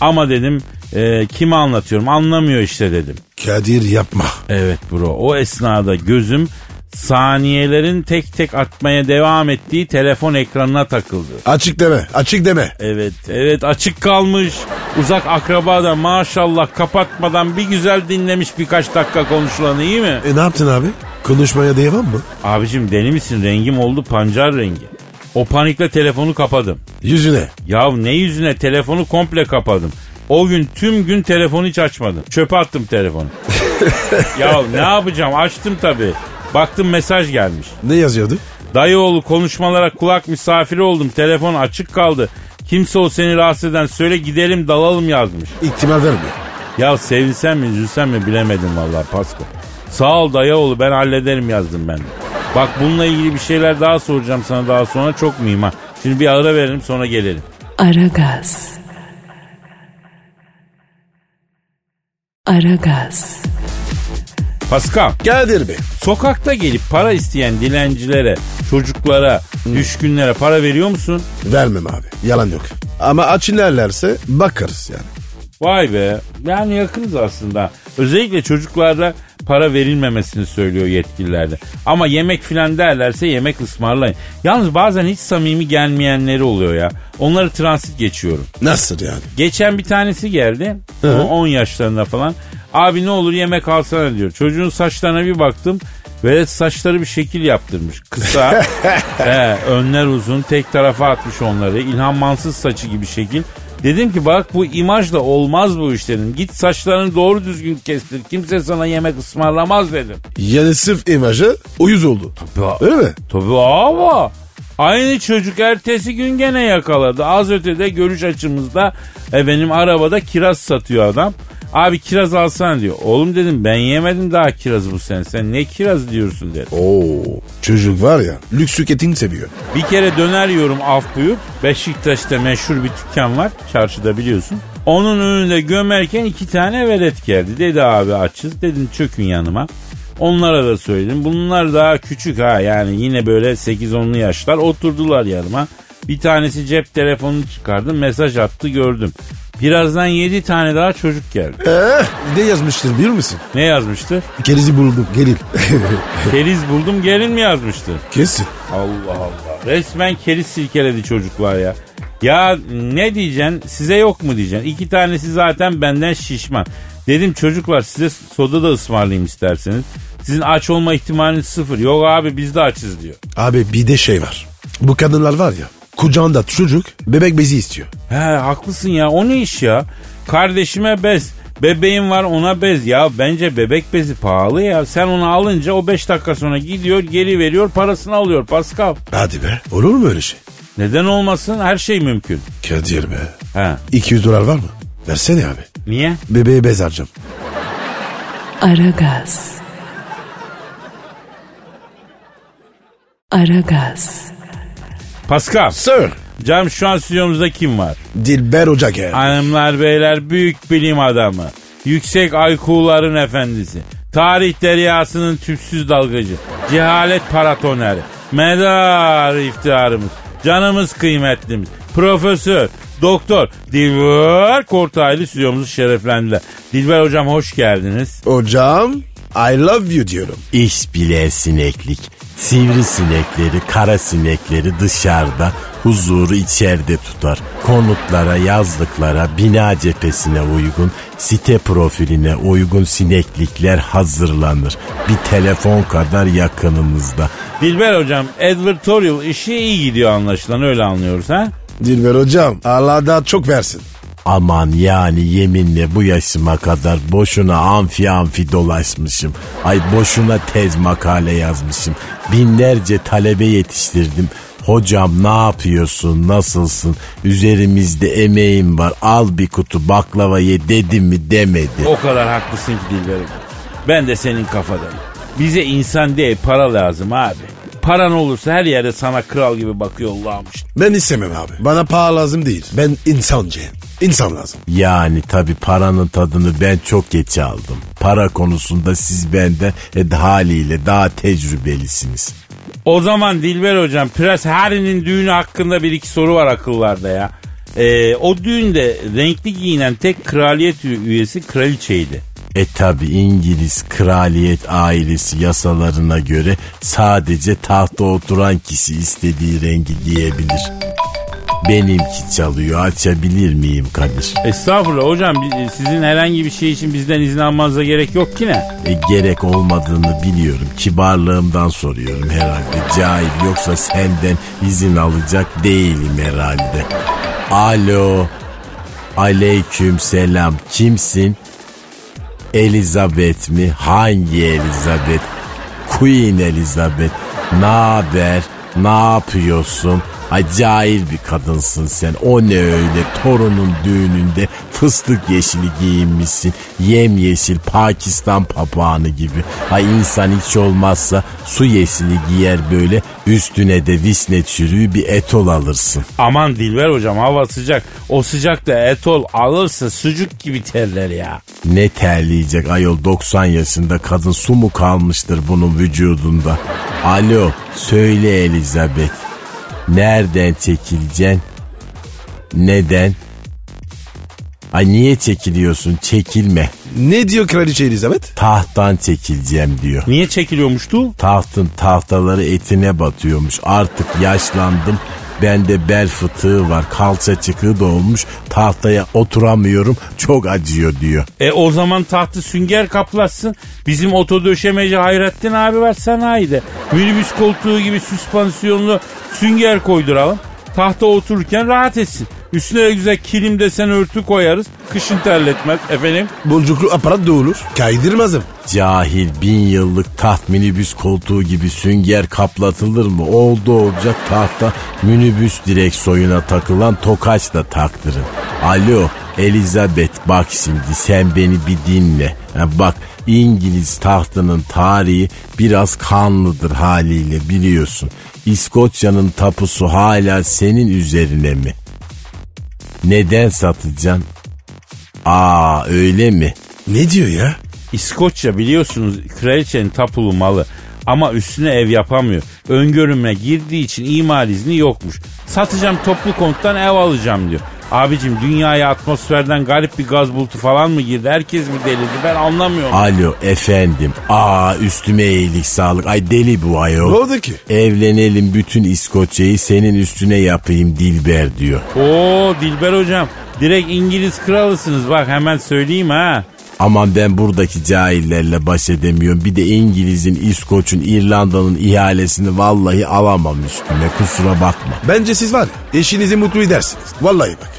Speaker 2: Ama dedim e, kime anlatıyorum anlamıyor işte dedim.
Speaker 3: Kadir yapma.
Speaker 2: Evet bro o esnada gözüm saniyelerin tek tek atmaya devam ettiği telefon ekranına takıldı.
Speaker 3: Açık deme. Açık deme.
Speaker 2: Evet evet açık kalmış. Uzak akraba da maşallah kapatmadan bir güzel dinlemiş birkaç dakika konuşulanı iyi mi?
Speaker 3: E ne yaptın abi? Konuşmaya devam mı?
Speaker 2: Abicim deli misin rengim oldu pancar rengi. O panikle telefonu kapadım.
Speaker 3: Yüzüne.
Speaker 2: Ya ne yüzüne telefonu komple kapadım. O gün tüm gün telefonu hiç açmadım. Çöpe attım telefonu. ya ne yapacağım açtım tabii. Baktım mesaj gelmiş.
Speaker 3: Ne yazıyordu?
Speaker 2: Dayıoğlu konuşmalara kulak misafiri oldum. Telefon açık kaldı. Kimse o seni rahatsız eden söyle gidelim dalalım yazmış.
Speaker 3: İhtimal vermiyor.
Speaker 2: Ya sevinsem mi üzülsem mi bilemedim vallahi Pasko. Sağ ol dayıoğlu ben hallederim yazdım ben de. Bak bununla ilgili bir şeyler daha soracağım sana daha sonra çok mühim ha. Şimdi bir ara verelim sonra gelelim.
Speaker 1: Aragaz. Aragaz.
Speaker 2: Pascal
Speaker 3: Kadir Bey.
Speaker 2: sokakta gelip para isteyen dilencilere, çocuklara, düşkünlere para veriyor musun?
Speaker 3: Vermem abi. Yalan yok. Ama aç inerlerse bakarız yani.
Speaker 2: Vay be. Yani yakınız aslında. Özellikle çocuklarda para verilmemesini söylüyor yetkililer de. Ama yemek filan derlerse yemek ısmarlayın. Yalnız bazen hiç samimi gelmeyenleri oluyor ya. Onları transit geçiyorum.
Speaker 3: Nasıl yani?
Speaker 2: Geçen bir tanesi geldi.
Speaker 3: Hı.
Speaker 2: 10 yaşlarında falan. Abi ne olur yemek alsana diyor. Çocuğun saçlarına bir baktım. Ve saçları bir şekil yaptırmış. Kısa, he, önler uzun, tek tarafa atmış onları. İlhan Mansız saçı gibi şekil. Dedim ki bak bu imajla olmaz bu iş dedim. Git saçlarını doğru düzgün kestir. Kimse sana yemek ısmarlamaz dedim.
Speaker 3: Yani sırf imajı uyuz oldu. Öyle mi?
Speaker 2: Tabii ama aynı çocuk ertesi gün gene yakaladı. Az ötede görüş açımızda e, benim arabada kiraz satıyor adam. Abi kiraz alsana diyor. Oğlum dedim ben yemedim daha kirazı bu sene. Sen ne kiraz diyorsun dedim.
Speaker 3: Oo. Çocuk var ya lüks tüketim seviyor.
Speaker 2: Bir kere döner yiyorum af buyur. Beşiktaş'ta meşhur bir dükkan var. Çarşıda biliyorsun. Onun önünde gömerken iki tane velet geldi. Dedi abi açız. Dedim çökün yanıma. Onlara da söyledim. Bunlar daha küçük ha yani yine böyle 8-10'lu yaşlar oturdular yanıma. Bir tanesi cep telefonunu çıkardı mesaj attı gördüm. Birazdan 7 tane daha çocuk geldi.
Speaker 3: Eee ne yazmıştır biliyor musun?
Speaker 2: Ne yazmıştı?
Speaker 3: Kerizi buldum gelin.
Speaker 2: Keriz buldum gelin mi yazmıştı?
Speaker 3: Kesin.
Speaker 2: Allah Allah. Resmen keriz silkeledi çocuklar ya. Ya ne diyeceksin size yok mu diyeceksin. İki tanesi zaten benden şişman. Dedim çocuklar size soda da ısmarlayayım isterseniz. Sizin aç olma ihtimaliniz sıfır. Yok abi biz de açız diyor.
Speaker 3: Abi bir de şey var. Bu kadınlar var ya kucağında çocuk bebek bezi istiyor.
Speaker 2: He haklısın ya o ne iş ya? Kardeşime bez. Bebeğim var ona bez. Ya bence bebek bezi pahalı ya. Sen onu alınca o 5 dakika sonra gidiyor geri veriyor parasını alıyor Pascal.
Speaker 3: Hadi be olur mu öyle şey?
Speaker 2: Neden olmasın her şey mümkün.
Speaker 3: Kadir be.
Speaker 2: He.
Speaker 3: 200 dolar var mı? Versene abi.
Speaker 2: Niye?
Speaker 3: Bebeğe bez harcam.
Speaker 1: Aragaz. Aragaz.
Speaker 2: Pascal.
Speaker 3: Sir.
Speaker 2: Canım şu an stüdyomuzda kim var?
Speaker 3: Dilber Hoca geldi.
Speaker 2: Hanımlar beyler büyük bilim adamı. Yüksek IQ'ların efendisi. Tarih deryasının tüpsüz dalgacı. Cehalet paratoneri. Medar iftiharımız. Canımız kıymetlimiz. Profesör, doktor Dilber Kortaylı stüdyomuzu şereflendiler. Dilber hocam hoş geldiniz.
Speaker 3: Hocam I love you diyorum.
Speaker 5: İş bile sineklik. Sivri sinekleri, kara sinekleri dışarıda, huzuru içeride tutar. Konutlara, yazlıklara, bina cephesine uygun, site profiline uygun sineklikler hazırlanır. Bir telefon kadar yakınınızda.
Speaker 2: Dilber hocam advertorial işi iyi gidiyor anlaşılan öyle anlıyoruz ha?
Speaker 3: Dilber hocam Allah da çok versin.
Speaker 5: Aman yani yeminle bu yaşıma kadar boşuna amfi amfi dolaşmışım. Ay boşuna tez makale yazmışım. Binlerce talebe yetiştirdim. Hocam ne yapıyorsun nasılsın üzerimizde emeğim var al bir kutu baklava ye dedim mi demedi.
Speaker 2: O kadar haklısın ki Dilber hocam. Ben de senin kafadayım. Bize insan değil para lazım abi. Paran olursa her yerde sana kral gibi bakıyor Allah'ım işte.
Speaker 3: Ben istemem abi. Bana para lazım değil. Ben insancıyım. İnsan lazım.
Speaker 5: Yani tabi paranın tadını ben çok geç aldım. Para konusunda siz benden e, haliyle daha tecrübelisiniz.
Speaker 2: O zaman Dilber hocam Prens Harry'nin düğünü hakkında bir iki soru var akıllarda ya. Ee, o düğünde renkli giyinen tek kraliyet üyesi kraliçeydi.
Speaker 5: E tabi İngiliz kraliyet ailesi yasalarına göre sadece tahta oturan kişi istediği rengi giyebilir. Benimki çalıyor açabilir miyim Kadir?
Speaker 2: Estağfurullah hocam sizin herhangi bir şey için bizden izin almanıza gerek yok ki ne?
Speaker 5: E, gerek olmadığını biliyorum. Kibarlığımdan soruyorum herhalde. Cahil yoksa senden izin alacak değilim herhalde. Alo. Aleyküm selam. Kimsin? Elizabeth mi? Hangi Elizabeth? Queen Elizabeth. Ne haber? Ne yapıyorsun? Acayip bir kadınsın sen. O ne öyle torunun düğününde fıstık yeşili giyinmişsin. Yem yeşil Pakistan papağanı gibi. Ay insan hiç olmazsa su yeşili giyer böyle. Üstüne de visne çürüğü bir etol alırsın.
Speaker 2: Aman Dilber hocam hava sıcak. O sıcakta etol alırsa sucuk gibi terler ya.
Speaker 5: Ne terleyecek ayol 90 yaşında kadın su mu kalmıştır bunun vücudunda? Alo söyle Elizabeth. Nereden çekileceksin? Neden? Ay niye çekiliyorsun? Çekilme.
Speaker 3: Ne diyor kraliçe Elizabeth?
Speaker 5: Tahttan çekileceğim diyor.
Speaker 2: Niye çekiliyormuştu?
Speaker 5: Tahtın tahtaları etine batıyormuş. Artık yaşlandım. Bende bel fıtığı var. Kalça çıkığı da olmuş. Tahtaya oturamıyorum. Çok acıyor diyor.
Speaker 2: E o zaman tahtı sünger kaplatsın. Bizim oto döşemeci Hayrettin abi var sanayide. Minibüs koltuğu gibi süspansiyonlu sünger koyduralım. Tahta otururken rahat etsin. Üstüne de güzel kilim desen örtü koyarız. Kışın terletmez efendim.
Speaker 3: Boncuklu aparat da olur. Kaydırmazım.
Speaker 5: Cahil bin yıllık taht minibüs koltuğu gibi sünger kaplatılır mı? Oldu olacak tahta minibüs direksiyona takılan tokaç da taktırın. Alo Elizabeth bak şimdi sen beni bir dinle. Ha, bak İngiliz tahtının tarihi biraz kanlıdır haliyle biliyorsun. İskoçya'nın tapusu hala senin üzerine mi? Neden satacaksın? Aa öyle mi?
Speaker 3: Ne diyor ya?
Speaker 2: İskoçya biliyorsunuz kraliçenin tapulu malı. Ama üstüne ev yapamıyor. Öngörüme girdiği için imal izni yokmuş. Satacağım toplu konttan ev alacağım diyor. Abicim dünyaya atmosferden garip bir gaz bulutu falan mı girdi? Herkes mi delirdi? Ben anlamıyorum.
Speaker 5: Alo efendim. Aa üstüme iyilik sağlık. Ay deli bu
Speaker 3: Ne
Speaker 5: ayol.
Speaker 3: oldu ki?
Speaker 5: Evlenelim bütün İskoçya'yı senin üstüne yapayım Dilber diyor.
Speaker 2: Oo Dilber hocam. Direkt İngiliz kralısınız bak hemen söyleyeyim ha.
Speaker 5: Aman ben buradaki cahillerle baş edemiyorum. Bir de İngiliz'in, İskoç'un, İrlanda'nın ihalesini vallahi alamam üstüme. Kusura bakma.
Speaker 3: Bence siz var ya eşinizi mutlu edersiniz. Vallahi bak.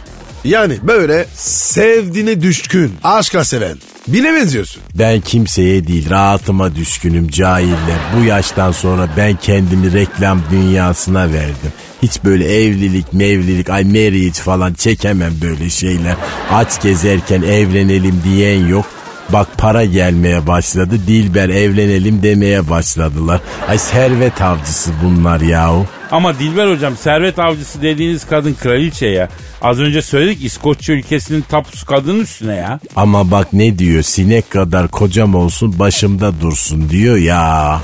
Speaker 3: Yani böyle sevdiğine düşkün, aşkla seven. Bile benziyorsun.
Speaker 5: Ben kimseye değil rahatıma düşkünüm cahiller. Bu yaştan sonra ben kendimi reklam dünyasına verdim. Hiç böyle evlilik mevlilik ay marriage falan çekemem böyle şeyler. Aç gezerken evlenelim diyen yok. Bak para gelmeye başladı. Dilber evlenelim demeye başladılar. Ay servet avcısı bunlar yahu.
Speaker 2: Ama Dilber hocam servet avcısı dediğiniz kadın kraliçe ya. Az önce söyledik İskoçya ülkesinin tapusu kadının üstüne ya.
Speaker 5: Ama bak ne diyor sinek kadar kocam olsun başımda dursun diyor ya.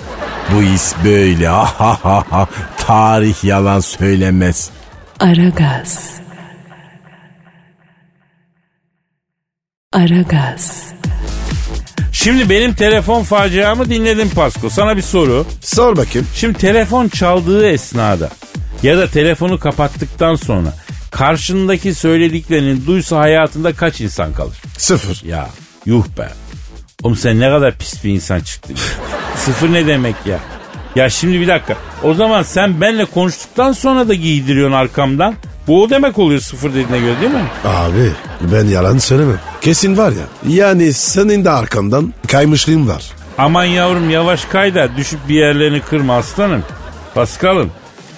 Speaker 5: Bu iş böyle ha ha ha ha. Tarih yalan söylemez.
Speaker 1: Aragaz. Aragaz.
Speaker 2: Şimdi benim telefon faciamı dinledin Pasko. Sana bir soru.
Speaker 3: Sor bakayım.
Speaker 2: Şimdi telefon çaldığı esnada ya da telefonu kapattıktan sonra karşındaki söylediklerini duysa hayatında kaç insan kalır?
Speaker 3: Sıfır.
Speaker 2: Ya yuh be. Oğlum sen ne kadar pis bir insan çıktın. Sıfır ne demek ya? Ya şimdi bir dakika. O zaman sen benle konuştuktan sonra da giydiriyorsun arkamdan. Bu o demek oluyor sıfır dediğine göre değil mi?
Speaker 3: Abi ben yalan söylemem. Kesin var ya. Yani senin de arkandan kaymışlığın var.
Speaker 2: Aman yavrum yavaş kayda düşüp bir yerlerini kırma aslanım. Paskal'ım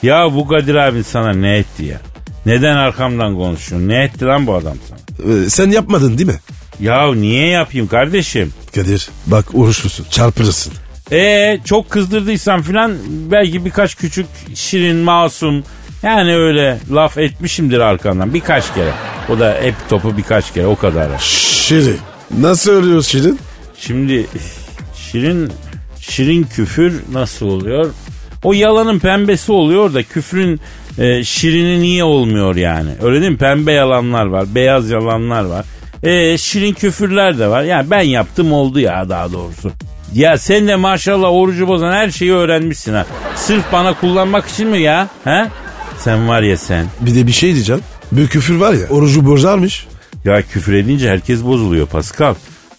Speaker 2: ya bu Kadir abin sana ne etti ya? Neden arkamdan konuşuyorsun? Ne etti lan bu adam sana?
Speaker 3: Ee, sen yapmadın değil mi?
Speaker 2: Ya niye yapayım kardeşim?
Speaker 3: Kadir bak uğraşırsın çarpılırsın.
Speaker 2: E çok kızdırdıysam filan belki birkaç küçük şirin masum yani öyle laf etmişimdir arkandan birkaç kere. O da hep topu birkaç kere o kadar.
Speaker 3: Şirin. Nasıl ölüyoruz Şirin?
Speaker 2: Şimdi şirin şirin küfür nasıl oluyor? O yalanın pembesi oluyor da küfrün e, şirini niye olmuyor yani? Öyle değil mi? Pembe yalanlar var, beyaz yalanlar var. Ee, şirin küfürler de var. Yani ben yaptım oldu ya daha doğrusu. Ya sen de maşallah orucu bozan her şeyi öğrenmişsin ha. Sırf bana kullanmak için mi ya? Ha? Sen var ya sen.
Speaker 3: Bir de bir şey diyeceğim. Bir küfür var ya orucu bozarmış.
Speaker 2: Ya küfür edince herkes bozuluyor Pascal.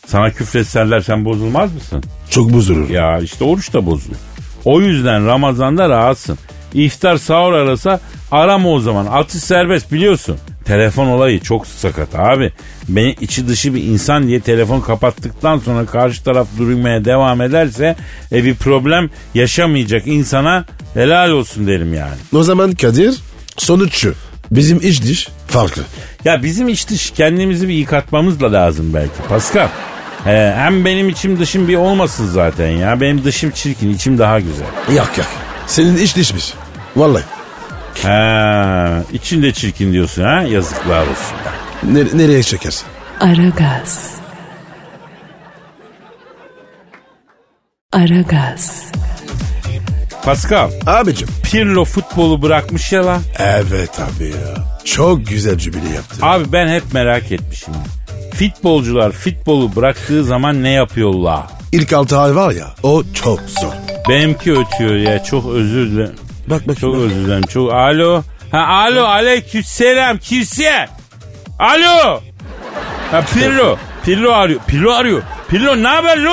Speaker 2: Sana küfretserler sen bozulmaz mısın?
Speaker 3: Çok bozulur.
Speaker 2: Ya işte oruç da bozuluyor. O yüzden Ramazan'da rahatsın. İftar sahur arasa arama o zaman. Atış serbest biliyorsun. Telefon olayı çok sakat abi. Beni içi dışı bir insan diye telefon kapattıktan sonra karşı taraf durmaya devam ederse e, bir problem yaşamayacak insana helal olsun derim yani.
Speaker 3: O zaman Kadir sonuç şu. Bizim iç diş farklı.
Speaker 2: Ya bizim iç dış kendimizi bir yıkatmamız da lazım belki Pascal. He, hem benim içim dışım bir olmasın zaten ya. Benim dışım çirkin, içim daha güzel.
Speaker 3: Yak yak. Senin iç dişmiş. Vallahi.
Speaker 2: Ha, için de çirkin diyorsun ha? Yazıklar olsun.
Speaker 3: Nere- nereye çekersin?
Speaker 1: Aragaz. Aragaz.
Speaker 2: Pascal,
Speaker 3: Abicim.
Speaker 2: Pirlo futbolu bırakmış ya lan.
Speaker 3: Evet abi ya. Çok güzel cümle yaptı.
Speaker 2: Abi ben hep merak etmişim. Futbolcular futbolu bıraktığı zaman ne yapıyorlar?
Speaker 3: İlk altı ay var ya o çok zor.
Speaker 2: Benimki ötüyor ya çok özür dilerim.
Speaker 3: Bak bak.
Speaker 2: Çok
Speaker 3: bak.
Speaker 2: özür dilerim. Çok alo. Ha alo aleykümselam kimse. Alo. Ha Pirlo. Pirlo arıyor. Pirlo arıyor. Pirlo ne haber lo?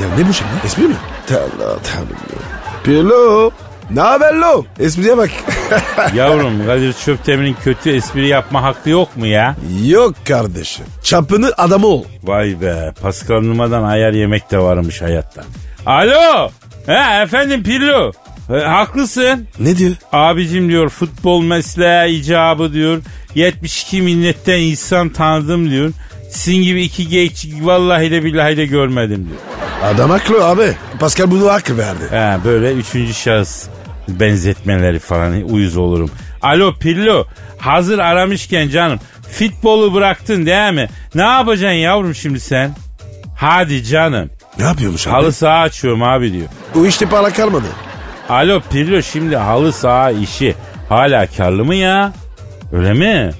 Speaker 3: Ya ne bu şimdi? Espri mi? Tanrım ya. Pirlo. Ne haber lo? Espriye bak.
Speaker 2: Yavrum Kadir Çöptemir'in kötü espri yapma hakkı yok mu ya?
Speaker 3: Yok kardeşim. Çapını adamı ol.
Speaker 2: Vay be Pascal Numa'dan ayar yemek de varmış hayatta. Alo. He efendim Pirlo. E, haklısın.
Speaker 3: Ne diyor?
Speaker 2: Abicim diyor futbol mesleği icabı diyor. 72 milletten insan tanıdım diyor. Sizin gibi iki geç vallahi de billahi de görmedim diyor.
Speaker 3: Adam haklı abi. Pascal bunu hak verdi.
Speaker 2: He, böyle üçüncü şahıs benzetmeleri falan uyuz olurum. Alo Pillo hazır aramışken canım futbolu bıraktın değil mi? Ne yapacaksın yavrum şimdi sen? Hadi canım.
Speaker 3: Ne yapıyormuş abi?
Speaker 2: Halı saha açıyorum abi diyor.
Speaker 3: O işte para kalmadı.
Speaker 2: Alo Pirlo şimdi halı saha işi hala karlı mı ya? Öyle mi?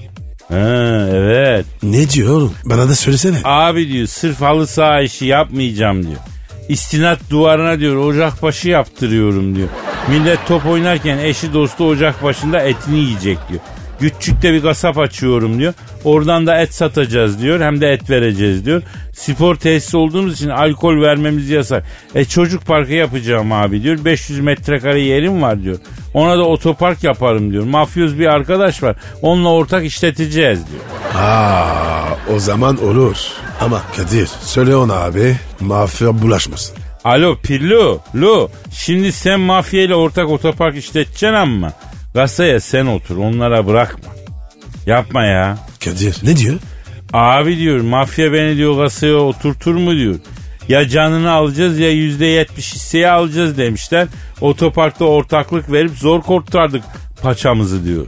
Speaker 2: Ha, evet.
Speaker 3: Ne diyor oğlum? Bana da söylesene.
Speaker 2: Abi diyor sırf halı saha işi yapmayacağım diyor. İstinat duvarına diyor ocakbaşı yaptırıyorum diyor. Millet top oynarken eşi dostu ocak başında etini yiyecek diyor. Küçükte bir kasap açıyorum diyor. Oradan da et satacağız diyor. Hem de et vereceğiz diyor. Spor tesisi olduğumuz için alkol vermemiz yasak. E çocuk parkı yapacağım abi diyor. 500 metrekare yerim var diyor. Ona da otopark yaparım diyor. Mafyoz bir arkadaş var. Onunla ortak işleteceğiz diyor.
Speaker 3: Aa, o zaman olur. Ama Kadir söyle ona abi mafya bulaşmasın.
Speaker 2: Alo Pillo, Lo. Şimdi sen mafya ile ortak otopark işleteceksin ama kasaya sen otur onlara bırakma. Yapma ya.
Speaker 3: Kadir ne diyor?
Speaker 2: Abi diyor mafya beni diyor kasaya oturtur mu diyor. Ya canını alacağız ya yüzde yetmiş hisseyi alacağız demişler. Otoparkta ortaklık verip zor kurtardık paçamızı diyor.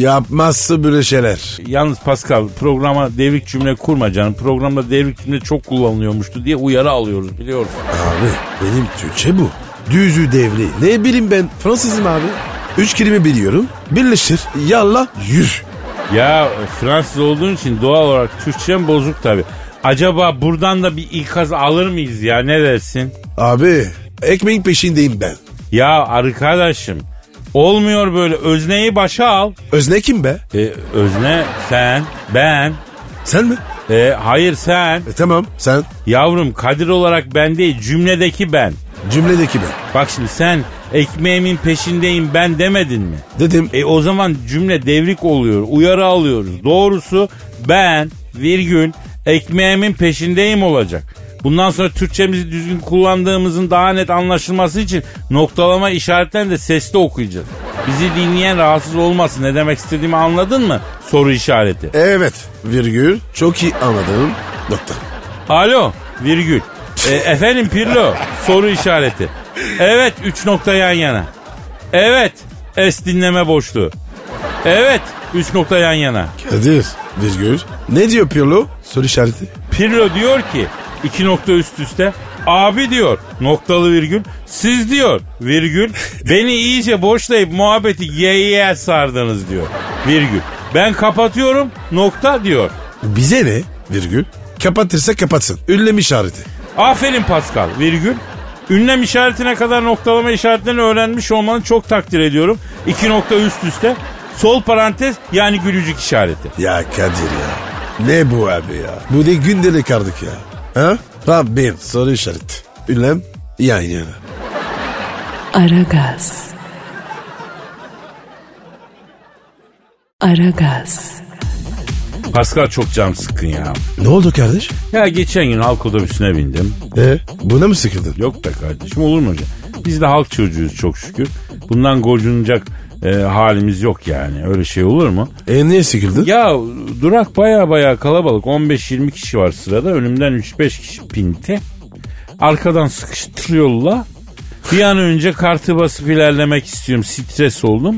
Speaker 3: Yapmazsa böyle şeyler.
Speaker 2: Yalnız Pascal programa devrik cümle kurma canım. Programda devrik cümle çok kullanılıyormuştu diye uyarı alıyoruz biliyorsun.
Speaker 3: Abi benim Türkçe bu. Düzü devri. Ne bileyim ben Fransızım abi. Üç kelime biliyorum. Birleştir. Yallah yürü.
Speaker 2: Ya Fransız olduğun için doğal olarak Türkçem bozuk tabi. Acaba buradan da bir ikaz alır mıyız ya ne dersin?
Speaker 3: Abi ekmeğin peşindeyim ben.
Speaker 2: Ya arkadaşım olmuyor böyle özneyi başa al.
Speaker 3: Özne kim be?
Speaker 2: E, özne sen ben.
Speaker 3: Sen mi?
Speaker 2: E, hayır sen.
Speaker 3: E tamam sen.
Speaker 2: Yavrum Kadir olarak ben değil cümledeki ben.
Speaker 3: Cümledeki ben.
Speaker 2: Bak şimdi sen ekmeğimin peşindeyim ben demedin mi?
Speaker 3: Dedim.
Speaker 2: E o zaman cümle devrik oluyor. Uyarı alıyoruz. Doğrusu ben virgül ekmeğimin peşindeyim olacak. Bundan sonra Türkçemizi düzgün kullandığımızın daha net anlaşılması için noktalama işaretlerini de sesli okuyacağız. Bizi dinleyen rahatsız olmasın. Ne demek istediğimi anladın mı? Soru işareti.
Speaker 3: Evet virgül çok iyi anladım nokta.
Speaker 2: Alo virgül. E, efendim Pirlo soru işareti. Evet 3 nokta yan yana. Evet es dinleme boşluğu. Evet 3 nokta yan yana.
Speaker 3: Kadir virgül. Ne diyor Pirlo? Soru işareti.
Speaker 2: Pirlo diyor ki iki nokta üst üste abi diyor noktalı virgül siz diyor virgül beni iyice boşlayıp muhabbeti yeğeye sardınız diyor virgül ben kapatıyorum nokta diyor.
Speaker 3: Bize ne? Virgül. Kapatırsa kapatsın. Ünlem işareti.
Speaker 2: Aferin Pascal. Virgül. Ünlem işaretine kadar noktalama işaretlerini öğrenmiş olmanı çok takdir ediyorum. İki nokta üst üste. Sol parantez yani gülücük işareti.
Speaker 3: Ya Kadir ya. Ne bu abi ya? Bu ne gündelik artık ya. Ha? Rabbim soru işareti. Ünlem yan yana.
Speaker 1: Aragaz. Aragaz.
Speaker 2: Pascal çok can sıkkın ya.
Speaker 3: Ne oldu kardeş?
Speaker 2: Ya geçen gün halk otobüsüne bindim.
Speaker 3: E buna mı sıkıldın?
Speaker 2: Yok be kardeşim olur mu? Biz de halk çocuğuyuz çok şükür. Bundan gocunacak e, halimiz yok yani. Öyle şey olur mu?
Speaker 3: E niye sıkıldın?
Speaker 2: Ya durak baya baya kalabalık. 15-20 kişi var sırada. Önümden 3-5 kişi pinti. Arkadan sıkıştırıyorlar. Bir an önce kartı basıp ilerlemek istiyorum. Stres oldum.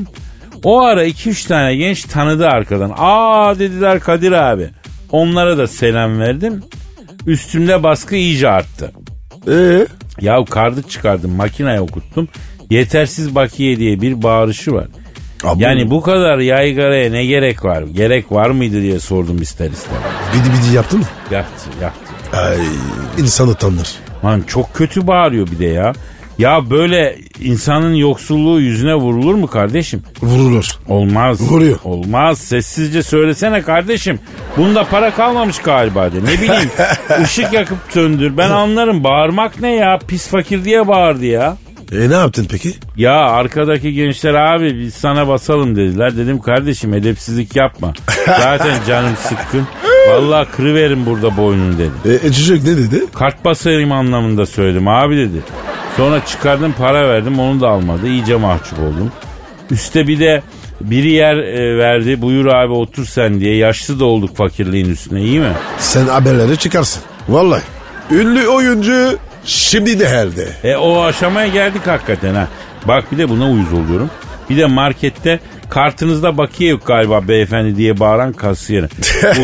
Speaker 2: O ara 2-3 tane genç tanıdı arkadan. Aa dediler Kadir abi. Onlara da selam verdim. Üstümde baskı iyice arttı.
Speaker 3: E
Speaker 2: Ya kartı çıkardım makineye okuttum. Yetersiz bakiye diye bir bağırışı var.
Speaker 3: Abi,
Speaker 2: Yani bu kadar yaygaraya ne gerek var? Gerek var mıydı diye sordum ister istemez.
Speaker 3: Bidi bidi yaptın mı?
Speaker 2: Yaptı yaptı.
Speaker 3: Ay insan utanır.
Speaker 2: Lan çok kötü bağırıyor bir de ya. Ya böyle insanın yoksulluğu yüzüne vurulur mu kardeşim?
Speaker 3: Vurulur.
Speaker 2: Olmaz.
Speaker 3: Vuruyor.
Speaker 2: Olmaz. Sessizce söylesene kardeşim. Bunda para kalmamış galiba de. Ne bileyim. ışık yakıp söndür. Ben anlarım. Bağırmak ne ya? Pis fakir diye bağırdı ya.
Speaker 3: E ne yaptın peki?
Speaker 2: Ya arkadaki gençler abi biz sana basalım dediler. Dedim kardeşim edepsizlik yapma. Zaten canım sıkkın. Vallahi kırıverim burada boynunu dedim.
Speaker 3: E, e çocuk ne dedi?
Speaker 2: Kart basarım anlamında söyledim abi dedi. Sonra çıkardım para verdim onu da almadı. İyice mahcup oldum. Üste bir de biri yer e, verdi. Buyur abi otur sen diye. Yaşlı da olduk fakirliğin üstüne iyi mi?
Speaker 3: Sen haberleri çıkarsın. Vallahi. Ünlü oyuncu şimdi de herde.
Speaker 2: E o aşamaya geldik hakikaten ha. Bak bir de buna uyuz oluyorum. Bir de markette kartınızda bakiye yok galiba beyefendi diye bağıran kasiyer.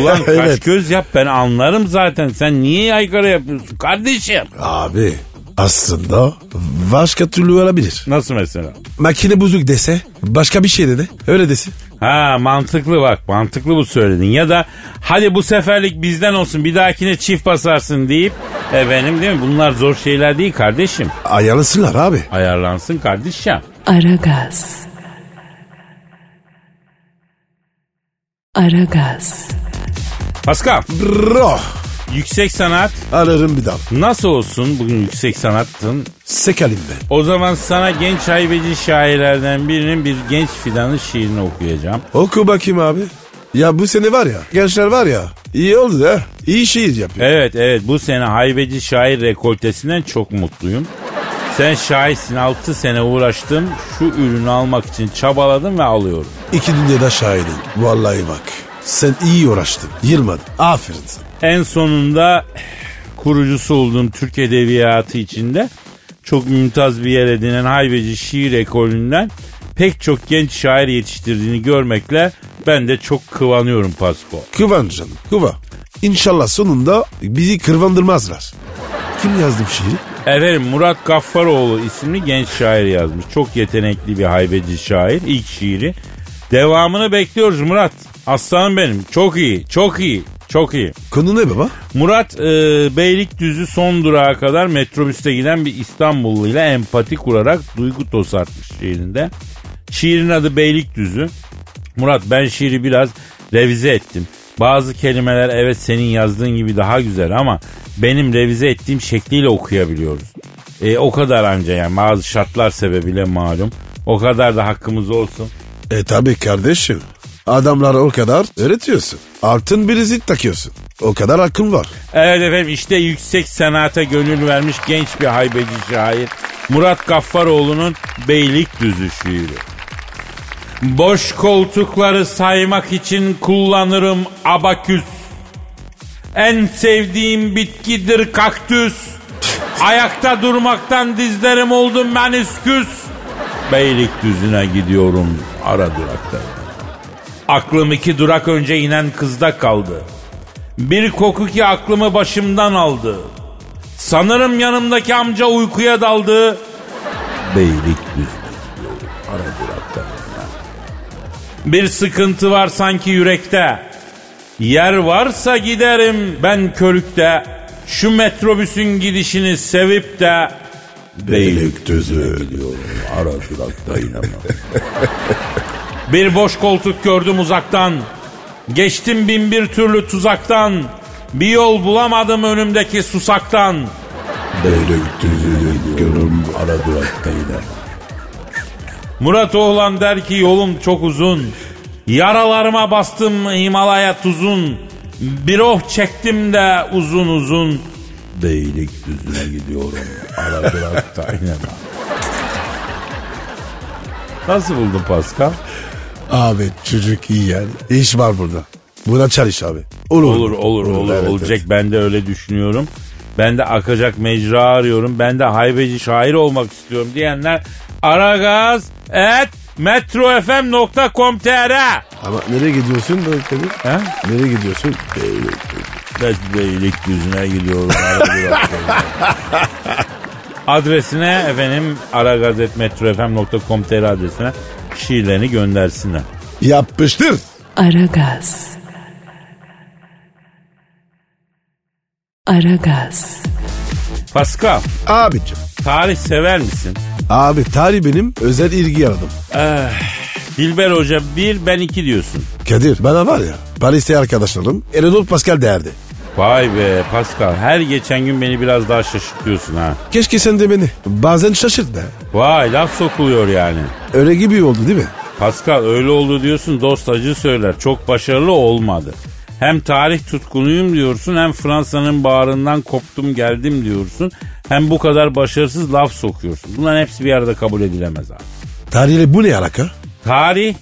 Speaker 2: Ulan kaş
Speaker 3: Evet.
Speaker 2: göz yap ben anlarım zaten. Sen niye yaygara yapıyorsun kardeşim?
Speaker 3: Abi aslında başka türlü olabilir.
Speaker 2: Nasıl mesela?
Speaker 3: Makine bozuk dese başka bir şey dedi. Öyle desin.
Speaker 2: Ha mantıklı bak mantıklı bu söyledin. Ya da hadi bu seferlik bizden olsun bir dahakine çift basarsın deyip efendim değil mi? Bunlar zor şeyler değil kardeşim.
Speaker 3: Ayarlasınlar abi.
Speaker 2: Ayarlansın kardeşim.
Speaker 1: Aragaz. Aragaz.
Speaker 2: Pascal
Speaker 3: Bro.
Speaker 2: Yüksek sanat
Speaker 3: Ararım bir daha.
Speaker 2: nasıl olsun bugün yüksek sanatın?
Speaker 3: Sekalim ben.
Speaker 2: O zaman sana genç haybeci şairlerden birinin bir genç fidanın şiirini okuyacağım.
Speaker 3: Oku bakayım abi. Ya bu sene var ya gençler var ya iyi oldu ha. İyi şiir yapıyor.
Speaker 2: Evet evet bu sene haybeci şair rekoltesinden çok mutluyum. Sen şahitsin 6 sene uğraştım şu ürünü almak için çabaladım ve alıyorum.
Speaker 3: İki dünyada şahidim. Vallahi bak. Sen iyi uğraştın. Yılmadın. Aferin sana.
Speaker 2: En sonunda kurucusu olduğum Türk Edebiyatı içinde çok mümtaz bir yer edinen haybeci şiir ekolünden pek çok genç şair yetiştirdiğini görmekle ben de çok kıvanıyorum Pasko.
Speaker 3: Kıvan canım. Kıva. İnşallah sonunda bizi kırvandırmazlar. Kim yazdı bu şiiri?
Speaker 2: Efendim Murat Gaffaroğlu isimli genç şair yazmış. Çok yetenekli bir haybeci şair. İlk şiiri. Devamını bekliyoruz Murat. Aslanım benim. Çok iyi, çok iyi, çok iyi.
Speaker 3: Konu ne baba?
Speaker 2: Murat e, Beylikdüzü son durağa kadar metrobüste giden bir İstanbullu ile empati kurarak duygu tosartmış şiirinde. Şiirin adı Beylikdüzü. Murat ben şiiri biraz revize ettim. Bazı kelimeler evet senin yazdığın gibi daha güzel ama benim revize ettiğim şekliyle okuyabiliyoruz. E, o kadar anca yani bazı şartlar sebebiyle malum. O kadar da hakkımız olsun.
Speaker 3: E tabi kardeşim. Adamlara o kadar öğretiyorsun. Altın bilezik takıyorsun. O kadar akıl var.
Speaker 2: Evet efendim işte yüksek sanata gönül vermiş genç bir haybeci şair Murat Gaffaroğlu'nun Beylikdüzü şiiri. Boş koltukları saymak için kullanırım abaküs. En sevdiğim bitkidir kaktüs. Ayakta durmaktan dizlerim oldu menisküs. Beylikdüzü'ne gidiyorum ara durakta. Aklım iki durak önce inen kızda kaldı. Bir koku ki aklımı başımdan aldı. Sanırım yanımdaki amca uykuya daldı. Beylikdüzü ara durakta. Bir sıkıntı var sanki yürekte. Yer varsa giderim ben körükte. Şu metrobüsün gidişini sevip de
Speaker 3: Beylikdüzü.
Speaker 2: Ara durakta inanma. bir boş koltuk gördüm uzaktan. Geçtim bin bir türlü tuzaktan. Bir yol bulamadım önümdeki susaktan.
Speaker 3: Beylikdüzü diyorum. Ara durakta iner.
Speaker 2: Murat oğlan der ki yolum çok uzun. Yaralarıma bastım Himalaya tuzun. Bir oh çektim de uzun uzun.
Speaker 3: Beylikdüzü'ne gidiyorum. Ara durakta.
Speaker 2: Nasıl buldun Pascal?
Speaker 3: Abi çocuk iyi yani. İş var burada. Buna çalış abi. Olur.
Speaker 2: Olur olur olur
Speaker 3: evet,
Speaker 2: olacak
Speaker 3: evet.
Speaker 2: ben de öyle düşünüyorum. Ben de akacak mecra arıyorum. Ben de haybeci şair olmak istiyorum diyenler aragaz et metrofm.com.tr
Speaker 3: Ama nereye gidiyorsun Kadir?
Speaker 2: He?
Speaker 3: Nereye gidiyorsun?
Speaker 2: Ben Beylikdüzü'ne gidiyorum. ara durakta. Adresine efendim aragazetmetrofm.com.tr adresine şiirlerini göndersinler.
Speaker 3: Yapıştır.
Speaker 1: Aragaz. Aragaz.
Speaker 2: Pascal,
Speaker 3: Abicim.
Speaker 2: tarih sever misin?
Speaker 3: Abi tarih benim özel ilgi aradım.
Speaker 2: Dilber Hoca bir ben iki diyorsun.
Speaker 3: Kadir bana var ya Paris'te arkadaşlarım Enadolu Pascal derdi.
Speaker 2: Vay be Pascal her geçen gün beni biraz daha şaşırtıyorsun ha.
Speaker 3: Keşke sen de beni bazen şaşırt be.
Speaker 2: Vay laf sokuluyor yani.
Speaker 3: Öyle gibi oldu değil mi?
Speaker 2: Pascal öyle oldu diyorsun dost acı söyler. Çok başarılı olmadı. Hem tarih tutkunuyum diyorsun hem Fransa'nın bağrından koptum geldim diyorsun. Hem bu kadar başarısız laf sokuyorsun. Bunların hepsi bir arada kabul edilemez abi.
Speaker 3: Tarihle bu ne alaka?
Speaker 2: Tarih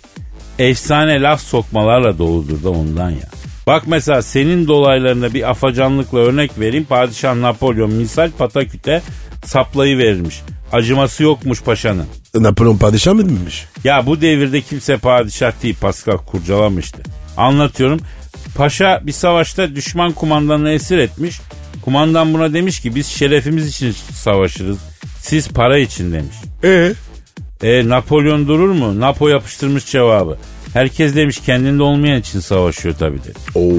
Speaker 2: efsane laf sokmalarla doludur da ondan ya. Bak mesela senin dolaylarında bir afacanlıkla örnek vereyim. Padişah Napolyon misal Pataküt'e saplayı verilmiş. Acıması yokmuş paşanın.
Speaker 3: Napolyon padişah mı demiş?
Speaker 2: Ya bu devirde kimse padişah değil Pascal kurcalamıştı. Anlatıyorum. Paşa bir savaşta düşman kumandanını esir etmiş. Kumandan buna demiş ki biz şerefimiz için savaşırız. Siz para için demiş.
Speaker 3: Ee?
Speaker 2: E Napolyon durur mu? Napo yapıştırmış cevabı. Herkes demiş kendinde olmayan için savaşıyor tabii dedi.
Speaker 3: Oo.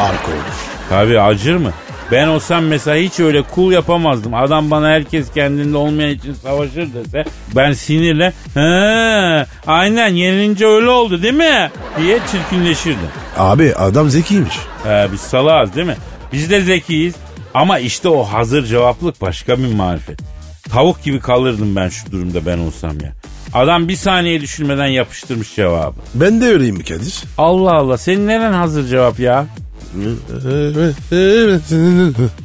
Speaker 3: Arka olmuş.
Speaker 2: Tabii acır mı? Ben olsam mesela hiç öyle cool yapamazdım. Adam bana herkes kendinde olmayan için savaşır dese ben sinirle he aynen yenilince öyle oldu değil mi diye çirkinleşirdim.
Speaker 3: Abi adam zekiymiş.
Speaker 2: He, biz salağız değil mi? Biz de zekiyiz ama işte o hazır cevaplık başka bir marifet. Tavuk gibi kalırdım ben şu durumda ben olsam ya. Adam bir saniye düşünmeden yapıştırmış cevabı.
Speaker 3: Ben de öyleyim mi Kadir?
Speaker 2: Allah Allah senin neren hazır cevap ya?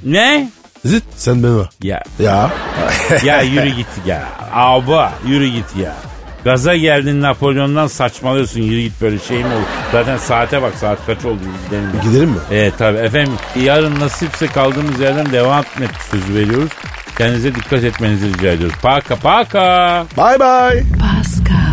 Speaker 2: Ne?
Speaker 3: Zıt sen beni var.
Speaker 2: Ya
Speaker 3: Ya.
Speaker 2: ya yürü git ya. Abi yürü git ya. Gaza geldin Napolyon'dan saçmalıyorsun yürü git böyle şey mi olur? Zaten saate bak saat kaç oldu gidelim. ya.
Speaker 3: Gidelim mi?
Speaker 2: Evet tabi efendim yarın nasipse kaldığımız yerden devam etmek sözü veriyoruz. Kendinize dikkat etmenizi rica ediyoruz. Paka paka.
Speaker 3: Bye bye.
Speaker 1: Pascal,